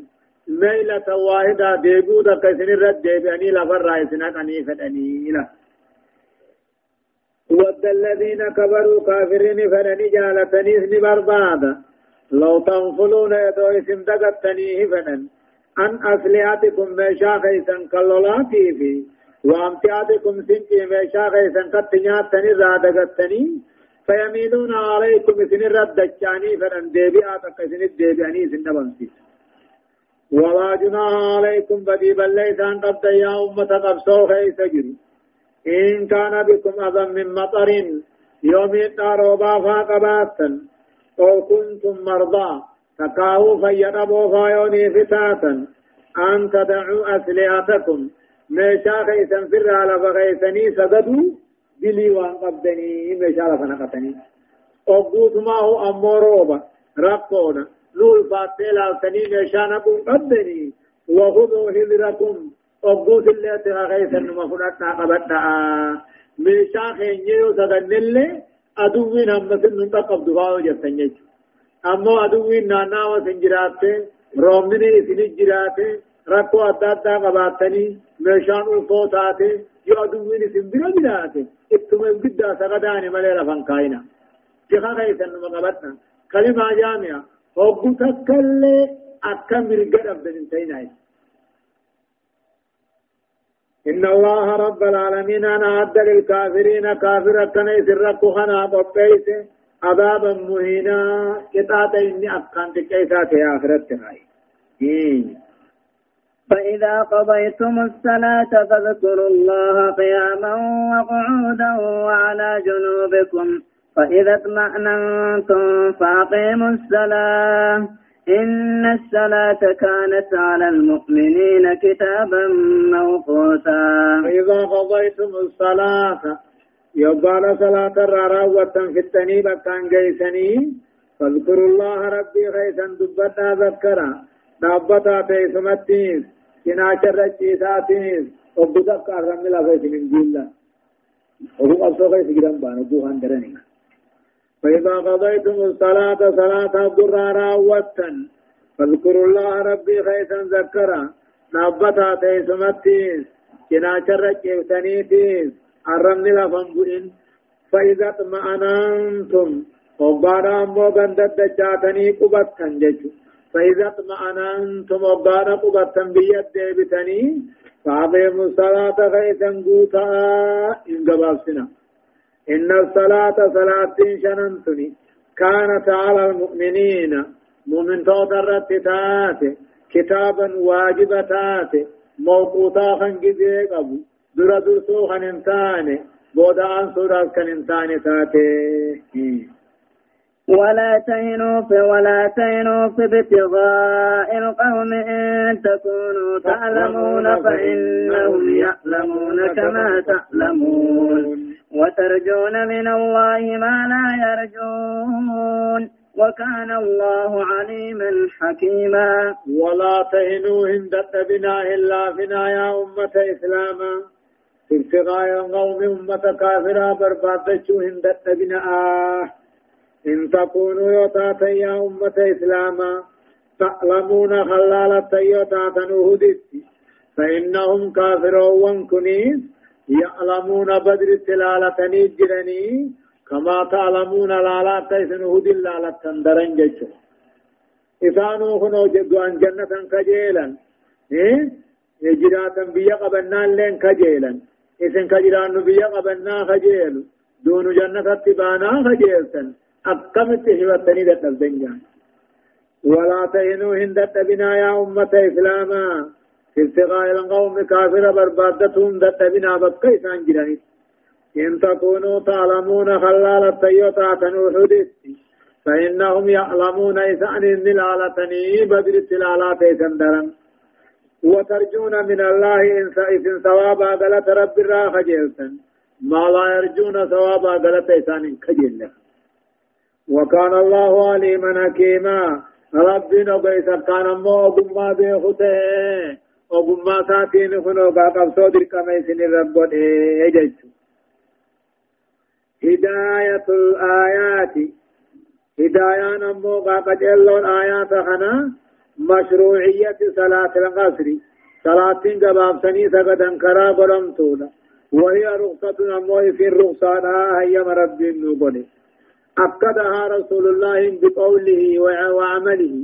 [SPEAKER 1] ميلة واحدة ديبو دك إذن الرد بأني لفر رائسنا كني فنني لا ود الذين كبروا كافرين فنني جالتني إذن بربادا لو تنفلون يدو اسم دقتنيه فنن. أن أسلحتكم ميشا خيسا كاللولاتي في. وأمتعتكم سنكي ميشا خيسا قد تنرى دقتني فيميلون عليكم سن الردجاني فنن ديبئا تقسن الديبئاني سن بنسيس ولا جناح عليكم بدي بل ليس أن قد يا أمة قبصو خيس جري إن كان بكم أذى من مطر يوم التاروبا فاقباتا أو كنتم مرضى. تكاو فيدبوا فايوني فتاتا. أن تدعوا أسلحتكم. ميشا خيسا فر على فغيثني سجدوا. بلي وان قبدني ميشا ما هو أموروبا رقونا نول فاتي لالتني ميشا نقوم قبدني وخذوا هذركم أبوت اللي تغيثا مفرطنا قبدنا ميشا خينيو سجدن اللي. hammasin nun qaqqabdu fa'aa jettan aduwwiin naannawa isin jiraatte roobni isin jiraate rakkoo adda addaa qabaattanii meeshaan ulfoo taate yoo aduwwiin isin bira jiraate ittuma guddaa sagadaani malee lafan kaayina jiha keessan numa qabadha kalimaa jaami'a hoggu takkallee akka mirga dhabdan hin ta'inaa إن الله رب العالمين أنا أعد للكافرين كافر كان يسرق خنا قبيس عذابا مهينا كتاتا إني أكان تكيسات يا آخرت إيه.
[SPEAKER 2] فإذا قضيتم الصلاة فاذكروا الله قياما وقعودا وعلى جنوبكم. فإذا اطمأننتم فأقيموا الصلاة. إن الصلاة كانت على المؤمنين كتابا موقوتا.
[SPEAKER 1] فإذا قضيتم الصلاة يبال صلاة الرارا في التنيب كان جيسني. فاذكروا الله ربي غيثا دبتا ذكرا. دابتا تيسمتين كنا شر الجيساتين وبدك أرمي لغيث من جيلا وهو أبصر غير سجران بانو بوهان درنين. فإذا قضيتم الصلاة صلاة الضرارا فاذكروا الله ربي خيثا ذكرا. نبتا تيسمتيس. كنا شرق الرمن لفن بئن فإذا اطمأننتم وقانا أمو غندد جاتني قبطا ججو فإذا اطمأننتم وقانا قبطا بيد ديبتني فأقيموا الصلاة خيثا قوتا إن قبابسنا إن الصلاة صلاة شننتني كانت على المؤمنين مؤمن توتر تاتي كتابا واجبتات موقوتا خنجي قبو درا درسو خننتاني بودا أنصر كننتاني تاتي
[SPEAKER 2] ولا تهنوا في ولا تهنوا في ابتغاء القوم إن تكونوا تعلمون فإنهم يعلمون كما تعلمون. وترجون من الله ما لا يرجون. وكان الله عليما حكيما.
[SPEAKER 1] ولا تهنوا هندت بنا إلا بنا يا أمة إسلاما. ابتغاء القوم أمة كافرة بربادتشو هندت بنا آه إن تكونوا يوتاتا يا أمة إسلاما تعلمون خلالة يوتاتا نهدت فإنهم كافرون كنيس يعلمون بدر التلالة نجرني كما تعلمون لا تيسن هدي لا تندرن جيشو إسانو خنو جدو عن جنة كجيلا إيه جراتا بيا قبنا لين كجيلا إسن كجران بيا قبنا خجيل دون جنة تبانا خجيلتا أقمت هوتني دت الدنيا ولا تهنوا هندت بنا يا أمة إسلاما في ابتغاء القوم كافر بربادتهم دت بنا بقى إسان جراني إن تكونوا تعلمون خلال التيوتا تنوحدت فإنهم يعلمون إسان النلالتني بدر التلالات سندرا وترجون من الله إن ثوابا قلت رب الراخ جيلتا ما لا يرجون ثوابا قلت إسان كجيل وكان الله عليما حكيما. ربنا بيس كان مو أبما بيخته أبما ساتين خنو قاقب صدر كميسن الرب إيه هداية الآيات. هداية نمو قد اللون آيات خنا. مشروعية صلاة القصر صلاة قباب سني سقدا كرا قرمتونا. وهي رخصة نمو في الرخصة هي مرد النقل أكدها رسول الله بقوله وعمله.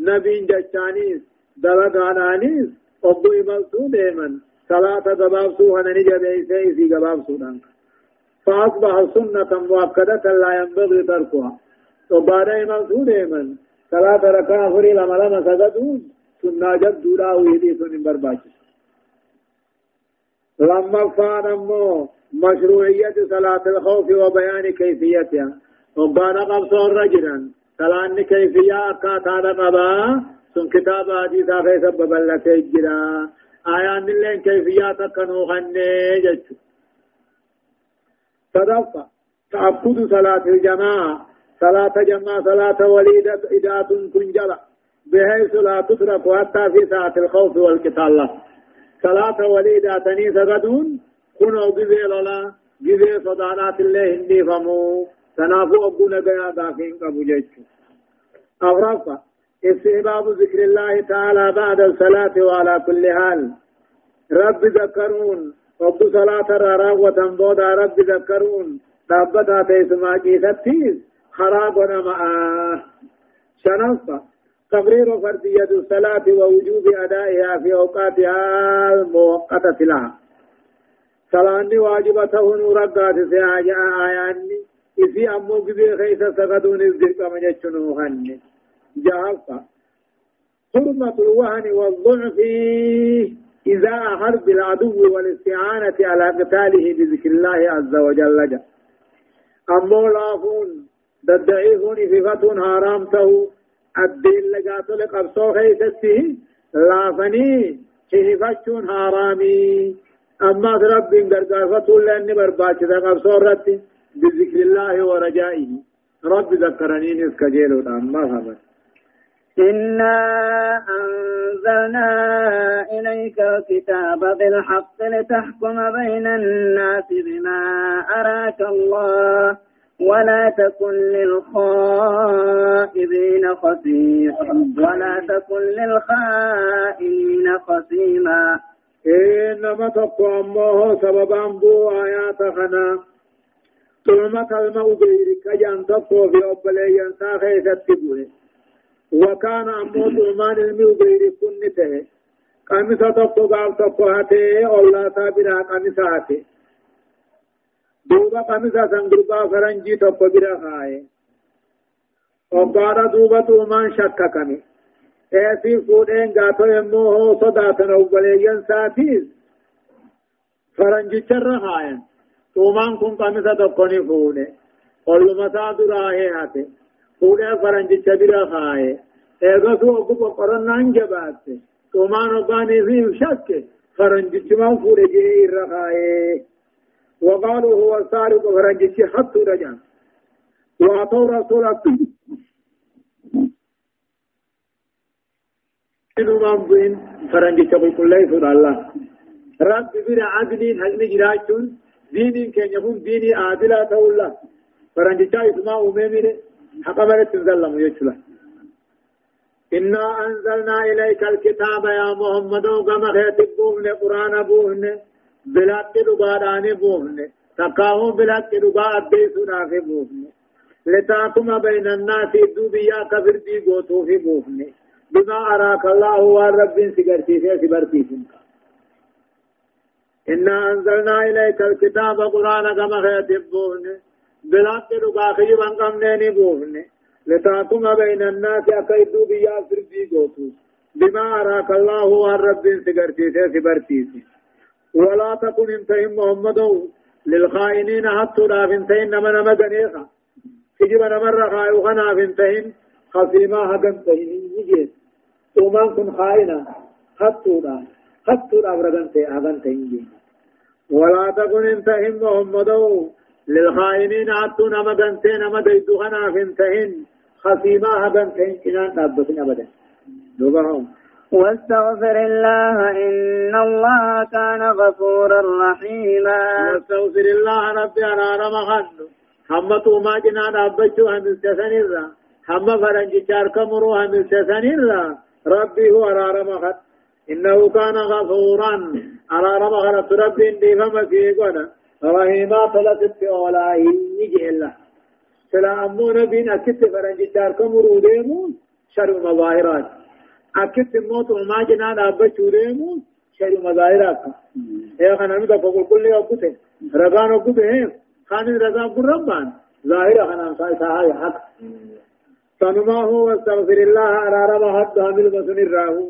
[SPEAKER 1] نبي جشانيس دلد عنانيس أبو إمالسو ديما صلاة قباب سوهنا نجد إيسي في قباب سودان فأصبح سنة مؤكدة لا ينبغي تركها. وبعد إمام سوديما صلاة ركعة فري لما لما سجدون سنة جد دولا ويدي سنين برباچ لما فان أمو مشروعية صلاة الخوف وبيان كيفيتها وبعد قبص رجلا صلاة كيفية أكاتا قبا سن كتاب حديثا في سبب لك الجرا آيان اللين كيفيات كنو خنه جتشو صدفة تعبد صلاة الجماعة صلاة جماعة صلاة وليدة إداة كنجلة بحيث لا تترك حتى في ساعة الخوف والقتال. صلاة وليدة تنيس غدون كنوا بذي لولا بذي صدانات الله هندي فمو. تنافو أبونا بيا داخين قبو جيتشو أغرفة استحباب ذكر الله تعالى بعد الصلاة وعلى كل حال. رب ذكرون رب صلاة راوة بودا رب ذكرون. دابتا تيسما جيثتيز خراب معاه شنصة تقرير فردية الصلاة ووجوب أدائها في أوقاتها المؤقتة لها. صلاة واجبة نورقات سياجة آياني. إذي أمو بذي خيس سقدون الزرق من يجنوهن جهفة. حرمة الوهن والضعف إذا حرب العدو والاستعانة على قتاله بذكر الله عز وجل. أمو لافون. ددعيفون صفة حرامته الدين لقات لقبصو خيسته لافني حفتشون حرامي أما رب قرقافتون لأني برباك ذا قبصو رتي بذكر الله ورجائه رب ذكرني نسكجيلو أما فهمت
[SPEAKER 2] إنا أنزلنا إليك الكتاب بالحق لتحكم بين الناس بما أراك الله. ولا تكن للخائبين خصيما ولا تكن للخائنين خصيما
[SPEAKER 1] إنما تقوى الله سببا بو آيات خنا ثم كلمة غيرك جان تقوى في أبلي ينسى خيثت تبوه وكان أمو ظلمان المي غير كنته قمسة تقوى قال تقوى هاته أولا سابرا قمسة دوبا قمسا سنگربا فرنجي توپا برا خائے وقال دوبا تومان شكا كمي ايسي فودين غاتو يمو هو صداتن اوبليين ساتيز فرنجي چر خائن تومان كن قمسا توپني فوده قلما سادرا ہے آتے فوده فرنجي چبرا خائے ايغا سو اوكو قرنان جبات تومان اوباني في شك فرنجي چمان فوده جي رخائے وقالوا هو السارق فرنجتي حتى رجع. وأعطوا رسول بين فرنجتي بيقول الله سبحانه الله. رب بنا عدلين هل نجراتون دين كان يكون ديني عادلة تولى فرنجتي اسمه أمامي حقمت تنزلم يجلا إنا أنزلنا إليك الكتاب يا محمد. وقام خيتك بوهن قرآن بوهن. بلاك دباراني بوهن تقاهم بلاك دبا أبديسو نافي بوهن لتاكم بين الناس دوبيا كفر دي قوتو في بوهن بما أراك الله والرب سيقرتي في سبرتي فيك إنا أنزلنا إليك الكتاب قرآن كما خيات بوهن بلاك دبا خيبا قمنين بوهن لتاكم بين الناس أكيد دوبيا كفر دي قوتو بما أراك الله والرب سيقرتي في سبرتي فيك ولا تكن انتهم محمد للخائنين حتى لا فنتين نما نما غنيخا تجيب نمر خائو خنا فنتين خصيما هدن تهين يجيس تومان كن خائنا حتى لا حتى لا برغن اغن تهين ولا تكن انتهم محمد للخائنين حتى نما غنتين نما ديتو خنا فنتين خصيما هدن تهين كنان تابتين أبدا. دوبهم
[SPEAKER 2] واستغفر الله إن الله كان غفورا رحيما.
[SPEAKER 1] واستغفر الله ربي أنا رمخن هم توما جنا ربجو هم استثنر هم فرنج شارك مرو هم استثنر ربي هو رمخن إنه كان غفورا. على رمخن ربي إني فما في قنا رحيما فلسط أولاه يجي الله سلا أمو نبين أكت فرنج شارك مرو ديمو شر مظاهرات. أكيد موت وما جنا دابة شوريمو شيء مظاهرات يا خان أنا بقول كل يوم كده رجان وكده خان رجان قربان ظاهر خان ساي ساي حق. تنما هو استغفر الله أرارا حد حامل بسن الراهو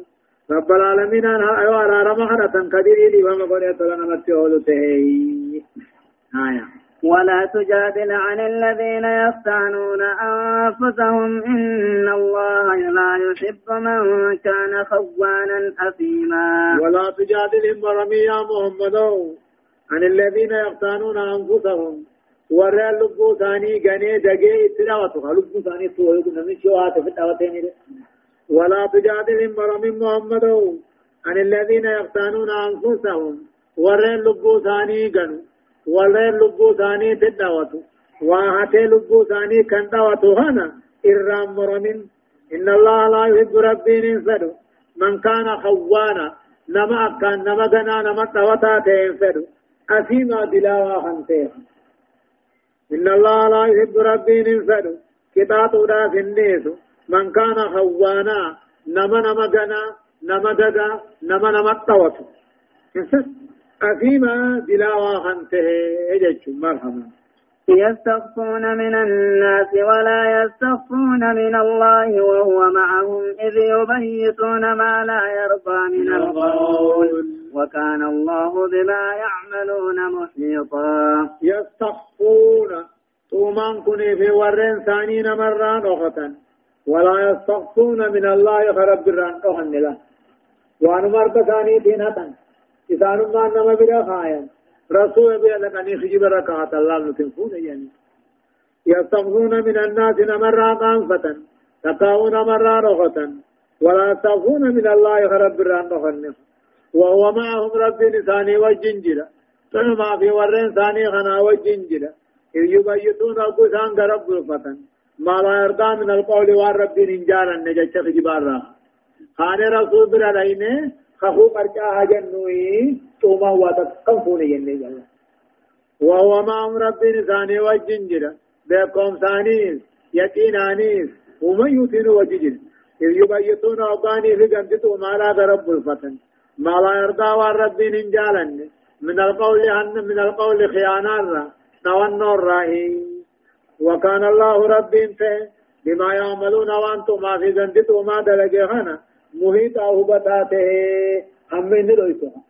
[SPEAKER 1] رب العالمين أنا أيوة أرارا حنا تنكدري لي وما قول يتلنا متى تهي. آية.
[SPEAKER 2] ولا تجادل عن الذين يختانون أنفسهم. إن الله لا يحب من كان خوانا أثيما.
[SPEAKER 1] ولا تجادل مرمي يا محمد عن الذين يختانون أنفسهم. ورى لبو ثاني غني دغه اتلاوته لبو ثاني تو نمي شوات في الدعوتين ولا تجادل مرمي محمد عن الذين يختانون أنفسهم. ورى لبو ثاني غنو والله لبو ثاني تدعوتو واهته لبو ثاني كان دعوتو هنا إرام مرمين إن الله لا يحب ربي ننفدو من كان خوانا نما كان نما غنا نما توتا تنفدو أسيما دلاوا خنته إن الله لا يحب ربي ننفدو كتاتو دا سنيسو من كان خوانا نما نما غنا نما ددا نما نما توتو أفيما دلاوا خنته اجج مرحبا
[SPEAKER 2] يستخفون من الناس ولا يستخفون من الله وهو معهم إذ يبيتون ما لا يرضى من القول. وكان الله بما يعملون محيطا.
[SPEAKER 1] يستخفون تومان كني في ورين ثانين مران أختا ولا يستخفون من الله خرب بران أخن له وأن مرد ثاني تينة إسان ما نما بلا خايا رسول بلا لكني خجب ركعت الله نتنفون يعني. يستغفون من الناس نمرا قانفة تقاون مرا رغة ولا يستغفون من الله خرب بران نخنف وهو معهم رب لساني والجنجرة ما في ورين ثاني خنا والجنجرة إذ يبيتون أقسان رب الفتن. ما لا يرضى من القول والرب ننجارا نجتش في جبارا خان رسول بر علينا خفو قرقا هجنوي توما واتقم فوني جنة جل وهو معهم رب لساني والجنجرة بكم ثانيس يقينانيس ومن يتين وججل إذ يبيتون أباني في قمتت وما لا رب الفتن. ما لا يرضى والرب ننجالا من القول أن من القول خيانات نوان الرأي وكان الله رب بما يعملون وأنتم ما في ذنبت وما دلقهنا محيط أو بتاته هم من رأيتها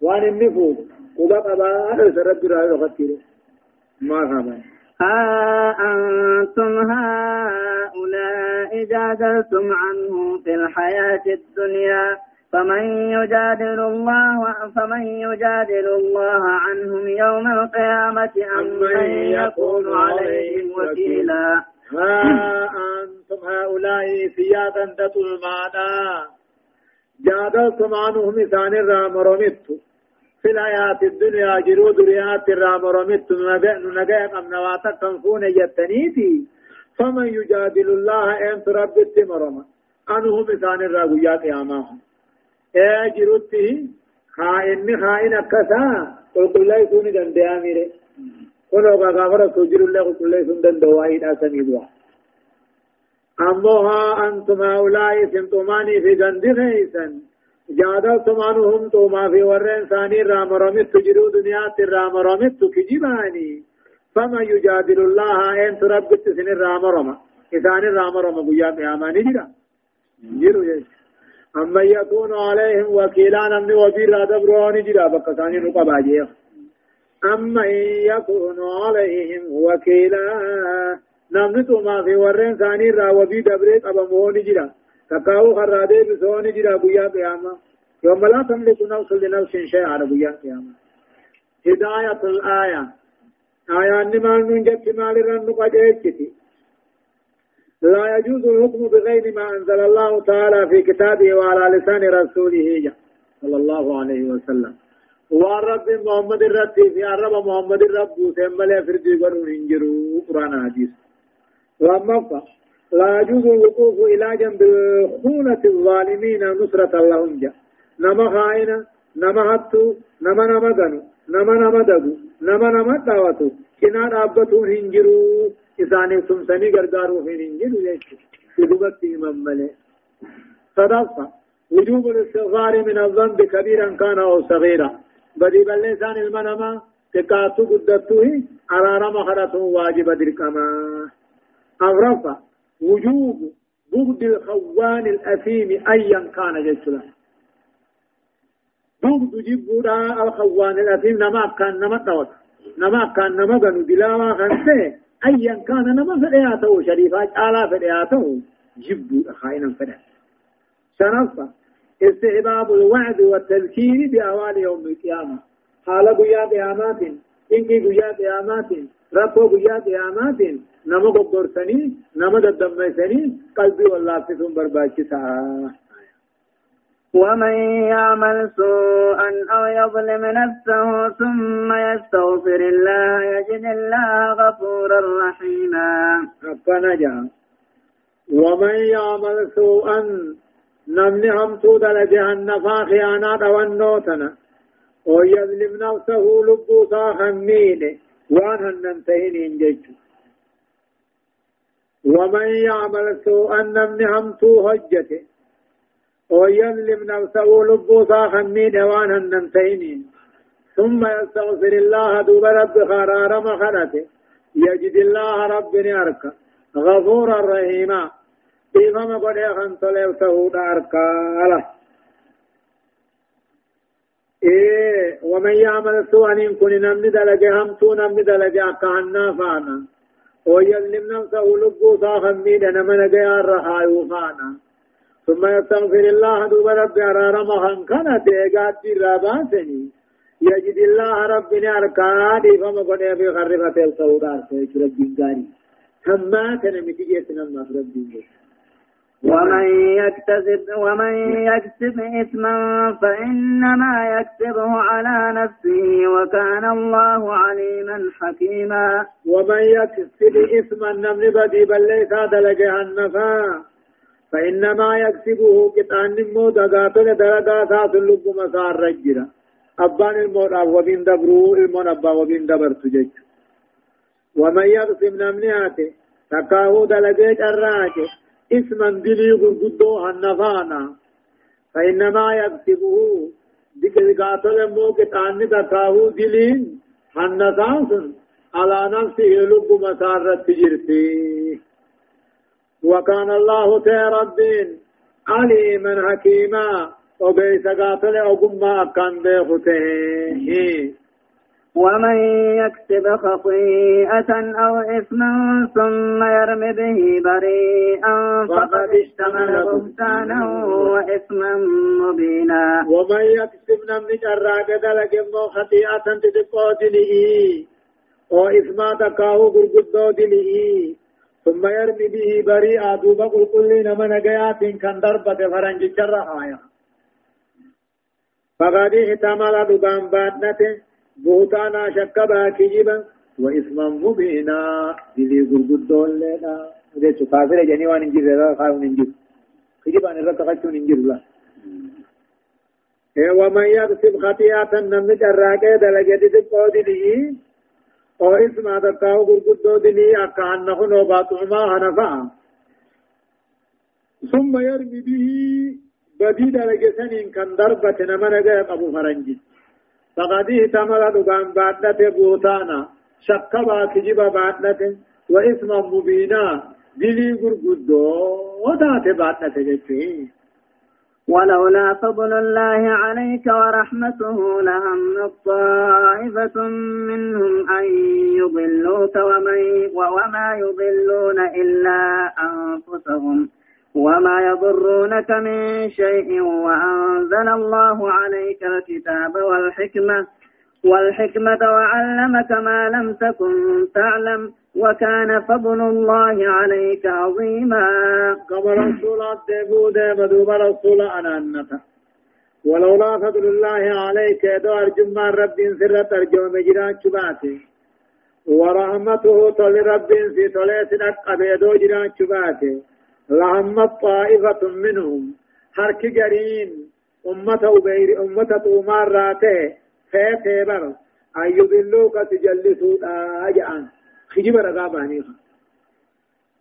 [SPEAKER 1] وان النفوذ وبقى بقى رب رأي وغتيره مرحبا
[SPEAKER 2] ها أنتم هؤلاء جادلتم عنه في الحياة الدنيا فمن يجادل الله فمن يجادل الله عنهم يوم القيامة أم من يكون عليهم وكيلا
[SPEAKER 1] ها هؤلاء سيادا تتلمانا جادلتم عنهم ثان الرام رمت في الحياة الدنيا جرو دريات الرام رمت نجاء أم نواتك تنفون يتنيتي فمن يجادل الله أنت رب التمرم عنهم ثان الرام قيامهم ee jirutti haa'inni haa'in akkasaa qulqulleessuun ni danda'a mire kunoo gaafa rakkoo jirullee qulqulleessuun danda'u waa'idhaa sanii bu'a. ammoo haa antum haa'ulaa'i isin xumaanii fi gandi keeysan جادلتم عنهم توما في ورين ثاني رام رمت جرو دنيات رام رمت كجباني فما يجادل الله إن تربت سن رام رما إذان رام رما قيام يا ما نجرا جرو يش أما يكون عليهم وكيلا نمني وبير دبرون جرا. بكساني نقبا جيخ أما يكون عليهم وكيلا نمني توما في ورين ثاني را وبي دبريت أبمون جرا تكاو خرادي بسون جرا بيا قياما يوم لا تملك نفس لنفس شيئا على بيا قياما هداية الآية آية نمان من جت مال رن قد لا يجوز الحكم بغير ما أنزل الله تعالى في كتابه وعلى لسان رسوله صلى الله عليه وسلم والرب محمد الرب في الرب محمد الرب سيمل فردي قرون انجروا قرآن حديث وأما لا يجوز الوقوف إلى جنب خونة الظالمين نصرة لهم. جاء. نما خائنا نما هتو نما نما دنو نما دغو نما نما دعوتو كنا رابطون هنجروا إساني سمسني غرغارو في هنجروا يشي كدوبت إمام ملي صدقة. وجوب الاستغفار من الذنب كبيرا كان أو صغيرا. بدي بلسان المنما. تكاتو قدتوه أرارا مخرته واجب دركما. أغرفة وجوب بغض الخوان الأثيم أيا كان جسلا بغض جبودا الخوان الأثيم نما كان نما توت. نما كان نما غنو دلاوا خنسه أيا كان نما فدياته شريفا على فدياته جبودا خائنا فدا. شرفا استحباب الوعد والتذكير بأوال يوم القيامة. حال قيا قيامات. إنك قيا قيامات. ربو قيا قيامات. نما قبرسني نما ددمسني قلبي والله فتن برباكي سعاه
[SPEAKER 2] ومن يعمل سوءا أو يظلم نفسه ثم يستغفر الله يجد الله غفورا رحيما.
[SPEAKER 1] ربنا ومن يعمل سوءا نمني هم سود لجهنم خيانات والنوتنا ويظلم نفسه لبوسا خمين وان هننتهين جيش ومن يعمل سوءا نمني هم سوء هجته ويظلم نفسه لبوسا خمين وأنا النمتين ثم يستغفر الله دوب رب خرار مخنته. يجد الله رب نارك غفورا رحيما إمام قد يخنط ليوته داركا له إيه ومن يعمل سوءا إن كن نمد دلجة همتو نمد دلجة كهنا فانا ويظلم نفسه لبوسا خمين نمن جيار رخايو فانا ثم يستغفر الله دوب رب أرارم خنكنا تيغات راباسني يجد الله رب ناركادي فما قد يبي خربة الصورات رب جنگاري هما كان متجيت نما رب جنگاري
[SPEAKER 2] ومن يكتسب ومن يكسب إثما فإنما يكسبه على نفسه وكان الله عليما حكيما.
[SPEAKER 1] ومن يكسب إثما نمن بدي بل ليس دلقها النفا فإنما يكسبه كتان نمو دقاتل درقا ساس اللب مسار رجرا أبان المون أبو وبين دبرو المون أبا وبين دبر تجج ومن يقسم نمنياته تكاهو دلقيت الراجه. اسما دلي غرغدو هنفانا. فإنما يكسبه ذكر قاتل موك تاني تكاهو دلين هنفان على نفسه لب مسارة تجرتي. وكان الله تيربين عليما حكيما. وبيس قاتل أقم كان بيخته
[SPEAKER 2] ومن يكسب خطيئة أو إثما ثم يرم به بريئا فقد اشتمل بهتانا وإثما مبينا.
[SPEAKER 1] ومن يكسب نمني جراك مو خطيئة تدقو دلئ أو إثما تكاو قرقدو دلئ ثم يرمي به بريئا دوبا قل كل من قيات كان ضربة فرنج جرها فقد احتمل دبان بادنته بوتانا شكبا كجبا وإثما مبينا دلي غرغدون لنا. ده كافر جني وان انجير لا خاو ننجير كجبا نرك خچو ننجير لا. ومن يكسب خطيئة نمن جراك دلجة تقود لي أو اسما تقاو غرغدو دلي اكان نخو نوبات ما هنفا ثم يرمي به بدي دلجة سنين كان ضربة نمن أبو فرنجي. فقد اهتمل دقان بادنة بوتانا شكبا كجبا بادنة وإثما مبينا دلي قرقدو ودات بادنة جتين
[SPEAKER 2] ولولا فضل الله عليك ورحمته لهم طائفة منهم أن يضلوك وما يضلون إلا أنفسهم. وما يضرونك من شيء وأنزل الله عليك الكتاب والحكمة والحكمة وعلمك ما لم تكن تعلم وكان فضل الله عليك عظيما
[SPEAKER 1] كما رسول الدبو دبو رسول أنانتا ولولا فضل الله عليك دو أرجم رب سر ترجم مجران شباتي ورحمته طل رب في طلع سنك جران شباتي لهم طائفة منهم. حرك جرين أمة أبير أمة أمار راته فيه بر. أن. يضلوك تجلسوا أجعان خجب رقاباني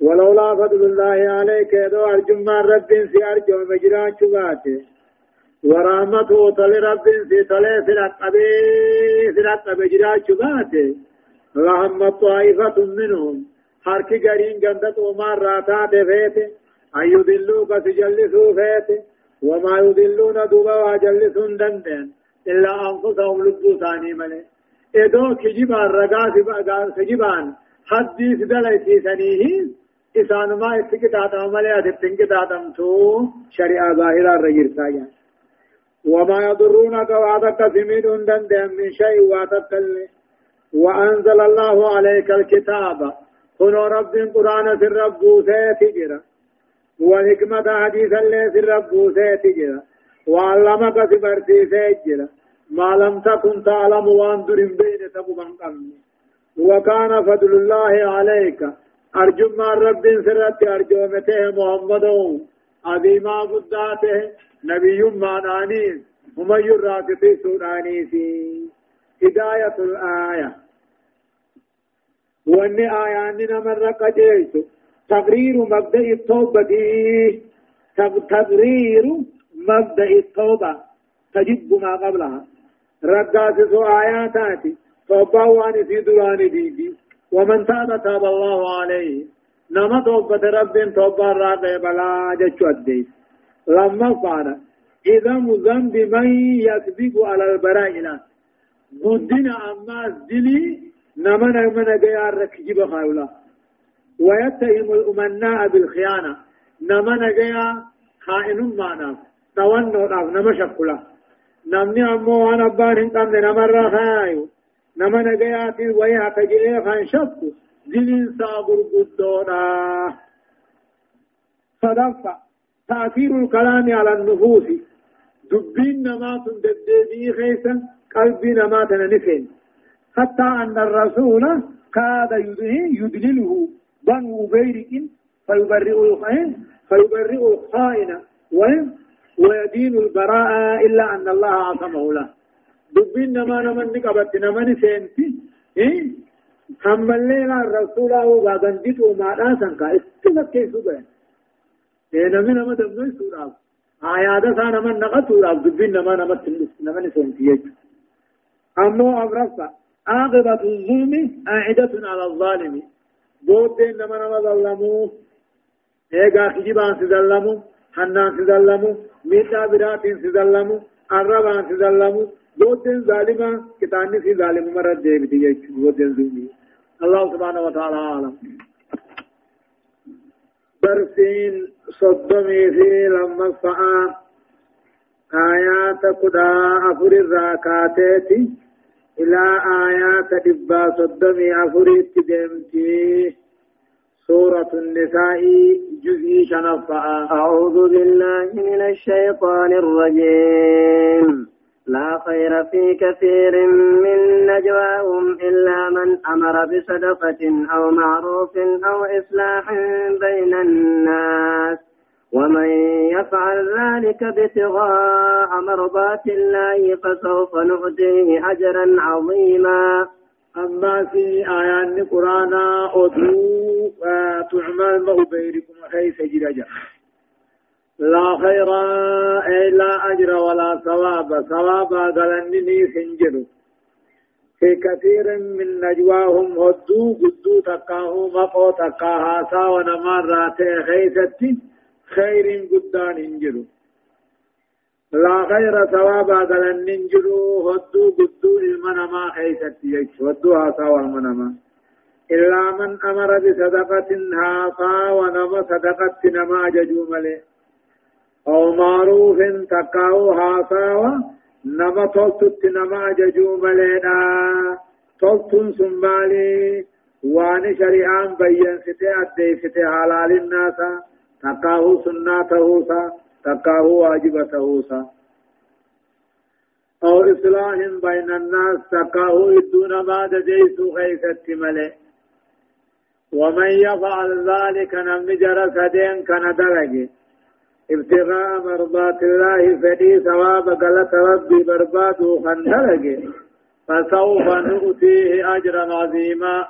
[SPEAKER 1] ولولا فضل الله عليك يدو أرجم رب سي أرجو مجران شباته ورحمته طل رب سي طل سرق أبي سرق أبي جران شباته لهم طائفة منهم. حرك غرين جندت عمر راتا دفيت أن يضلوك تجلسوا فيت وما يضلون دوبا وجلسون دندن إلا أنفسهم لبو ثاني ملي إدو كجبان رقاس بأقان سجبان حديث دلسي سنيه إسان ما استكتاتم ملي أتبتنكتاتم تو شريعة ظاهرة الرجل ساجان وما يضرونك وعدك سمين دندن من شيء واتبتل وأنزل الله عليك الكتاب كنو رب قرآن في الرب سيتجرا والحكمة حديث اللي في الرب سيتجرا وعلمك سبرتي سيتجرا ما لم تكن تعلم وانظر بين تبقى وكان فضل الله عليك. أرجو ما رب سرت أرجو مته محمد عظيما قداته نبي ما نانيس هم سوراني في. هداية الآية. واني آيان نمر قجيس تقرير مبدأ التوبة تقرير مبدأ التوبة تجب ما قبلها رقاس آياتات توبة واني في دوران ديدي ومن تاب تاب الله عليه نما توبة رب توبة راقع بلا الديس لما قال إذا ذنب من يكذب على البرائل قدنا أما دلي نما نما نجيا ركجب خاولا ويتهم الأمناء بالخيانة. نما نجيا خائن معنا. تونو راف نما شكلا نمني أمو أنا بان قام نما رخايو. نما نجيا في ويا تجيه خان شكو. دلين صابر قدونا. صدفة. تأثير الكلام على النفوس. دبين نمات دبدي خيسا قلبي نمات نفين. حتى أن الرسول كاد يدلله بنو بيرك فيبرئ الخائن فيبرئ الخائن ويدين البراءة إلا أن الله عصمه له. دبين نما نمن نقبت نمن سينتي إيه؟ هم الليل الرسول هو بعدن جيت وما راسن كا. استلك كيف بين؟ إيه نمن نما دمني سورة آيات سان من نقط سورة دبين نما تلس نمن سينتي أمو أبرفا عاقبة الظلم عائدة على الظالم. بود نما نما ظلموه ايغا خجبان سدلمو حنان سدلمو ميتا براتين سدلمو الربان سدلمو بودن ظالما كتاني في ظالم مرد دي بدي بودن ظلمي. الله سبحانه وتعالى عالم. برسين صدمي في لما فعا آيات قدا أفر الراكاتات إلى آيات دبا صدمي أفر التدمتي سورة النساء جزء شنفع.
[SPEAKER 2] أعوذ بالله من الشيطان الرجيم. لا خير في كثير من نجواهم إلا من أمر بصدقة أو معروف أو إصلاح بين الناس. ومن يفعل ذلك ابتغاء مرضات الله فسوف نؤتيه أجرا عظيما.
[SPEAKER 1] أما في آيان القرآن أدو تعمل ما بيركم خيس جرجا لا خير إلا أجر ولا ثواب. ثواب قلنني سنجر في كثير من نجواهم هدو قدو تقاه مقو تقاها سا ونمار راتي خيستي خير قدان انجروا لا غير ثواب قال الننجلو هدو قدو المنما خيست يجش هدوها سوى المنما. إلا من أمر بصدقة هافا ونما صدقة نما ججو ملي. أو معروف تقاو هافا نما تلتت نما ججو ملي تلتن سنبالي. وان شريعان بيّن ستي أدي ستي حلال الناس. تقاو سناته سا تكاه واجب تهوسا أو إصلاح بين الناس تكاه دون ما دجيس خيثت ملئ ومن يفعل ذلك نم جرى سدين كان درجه ابتغاء مرضات الله فدي ثواب قلت ربي برباد خندرجه فسوف نؤتيه أجرا عظيما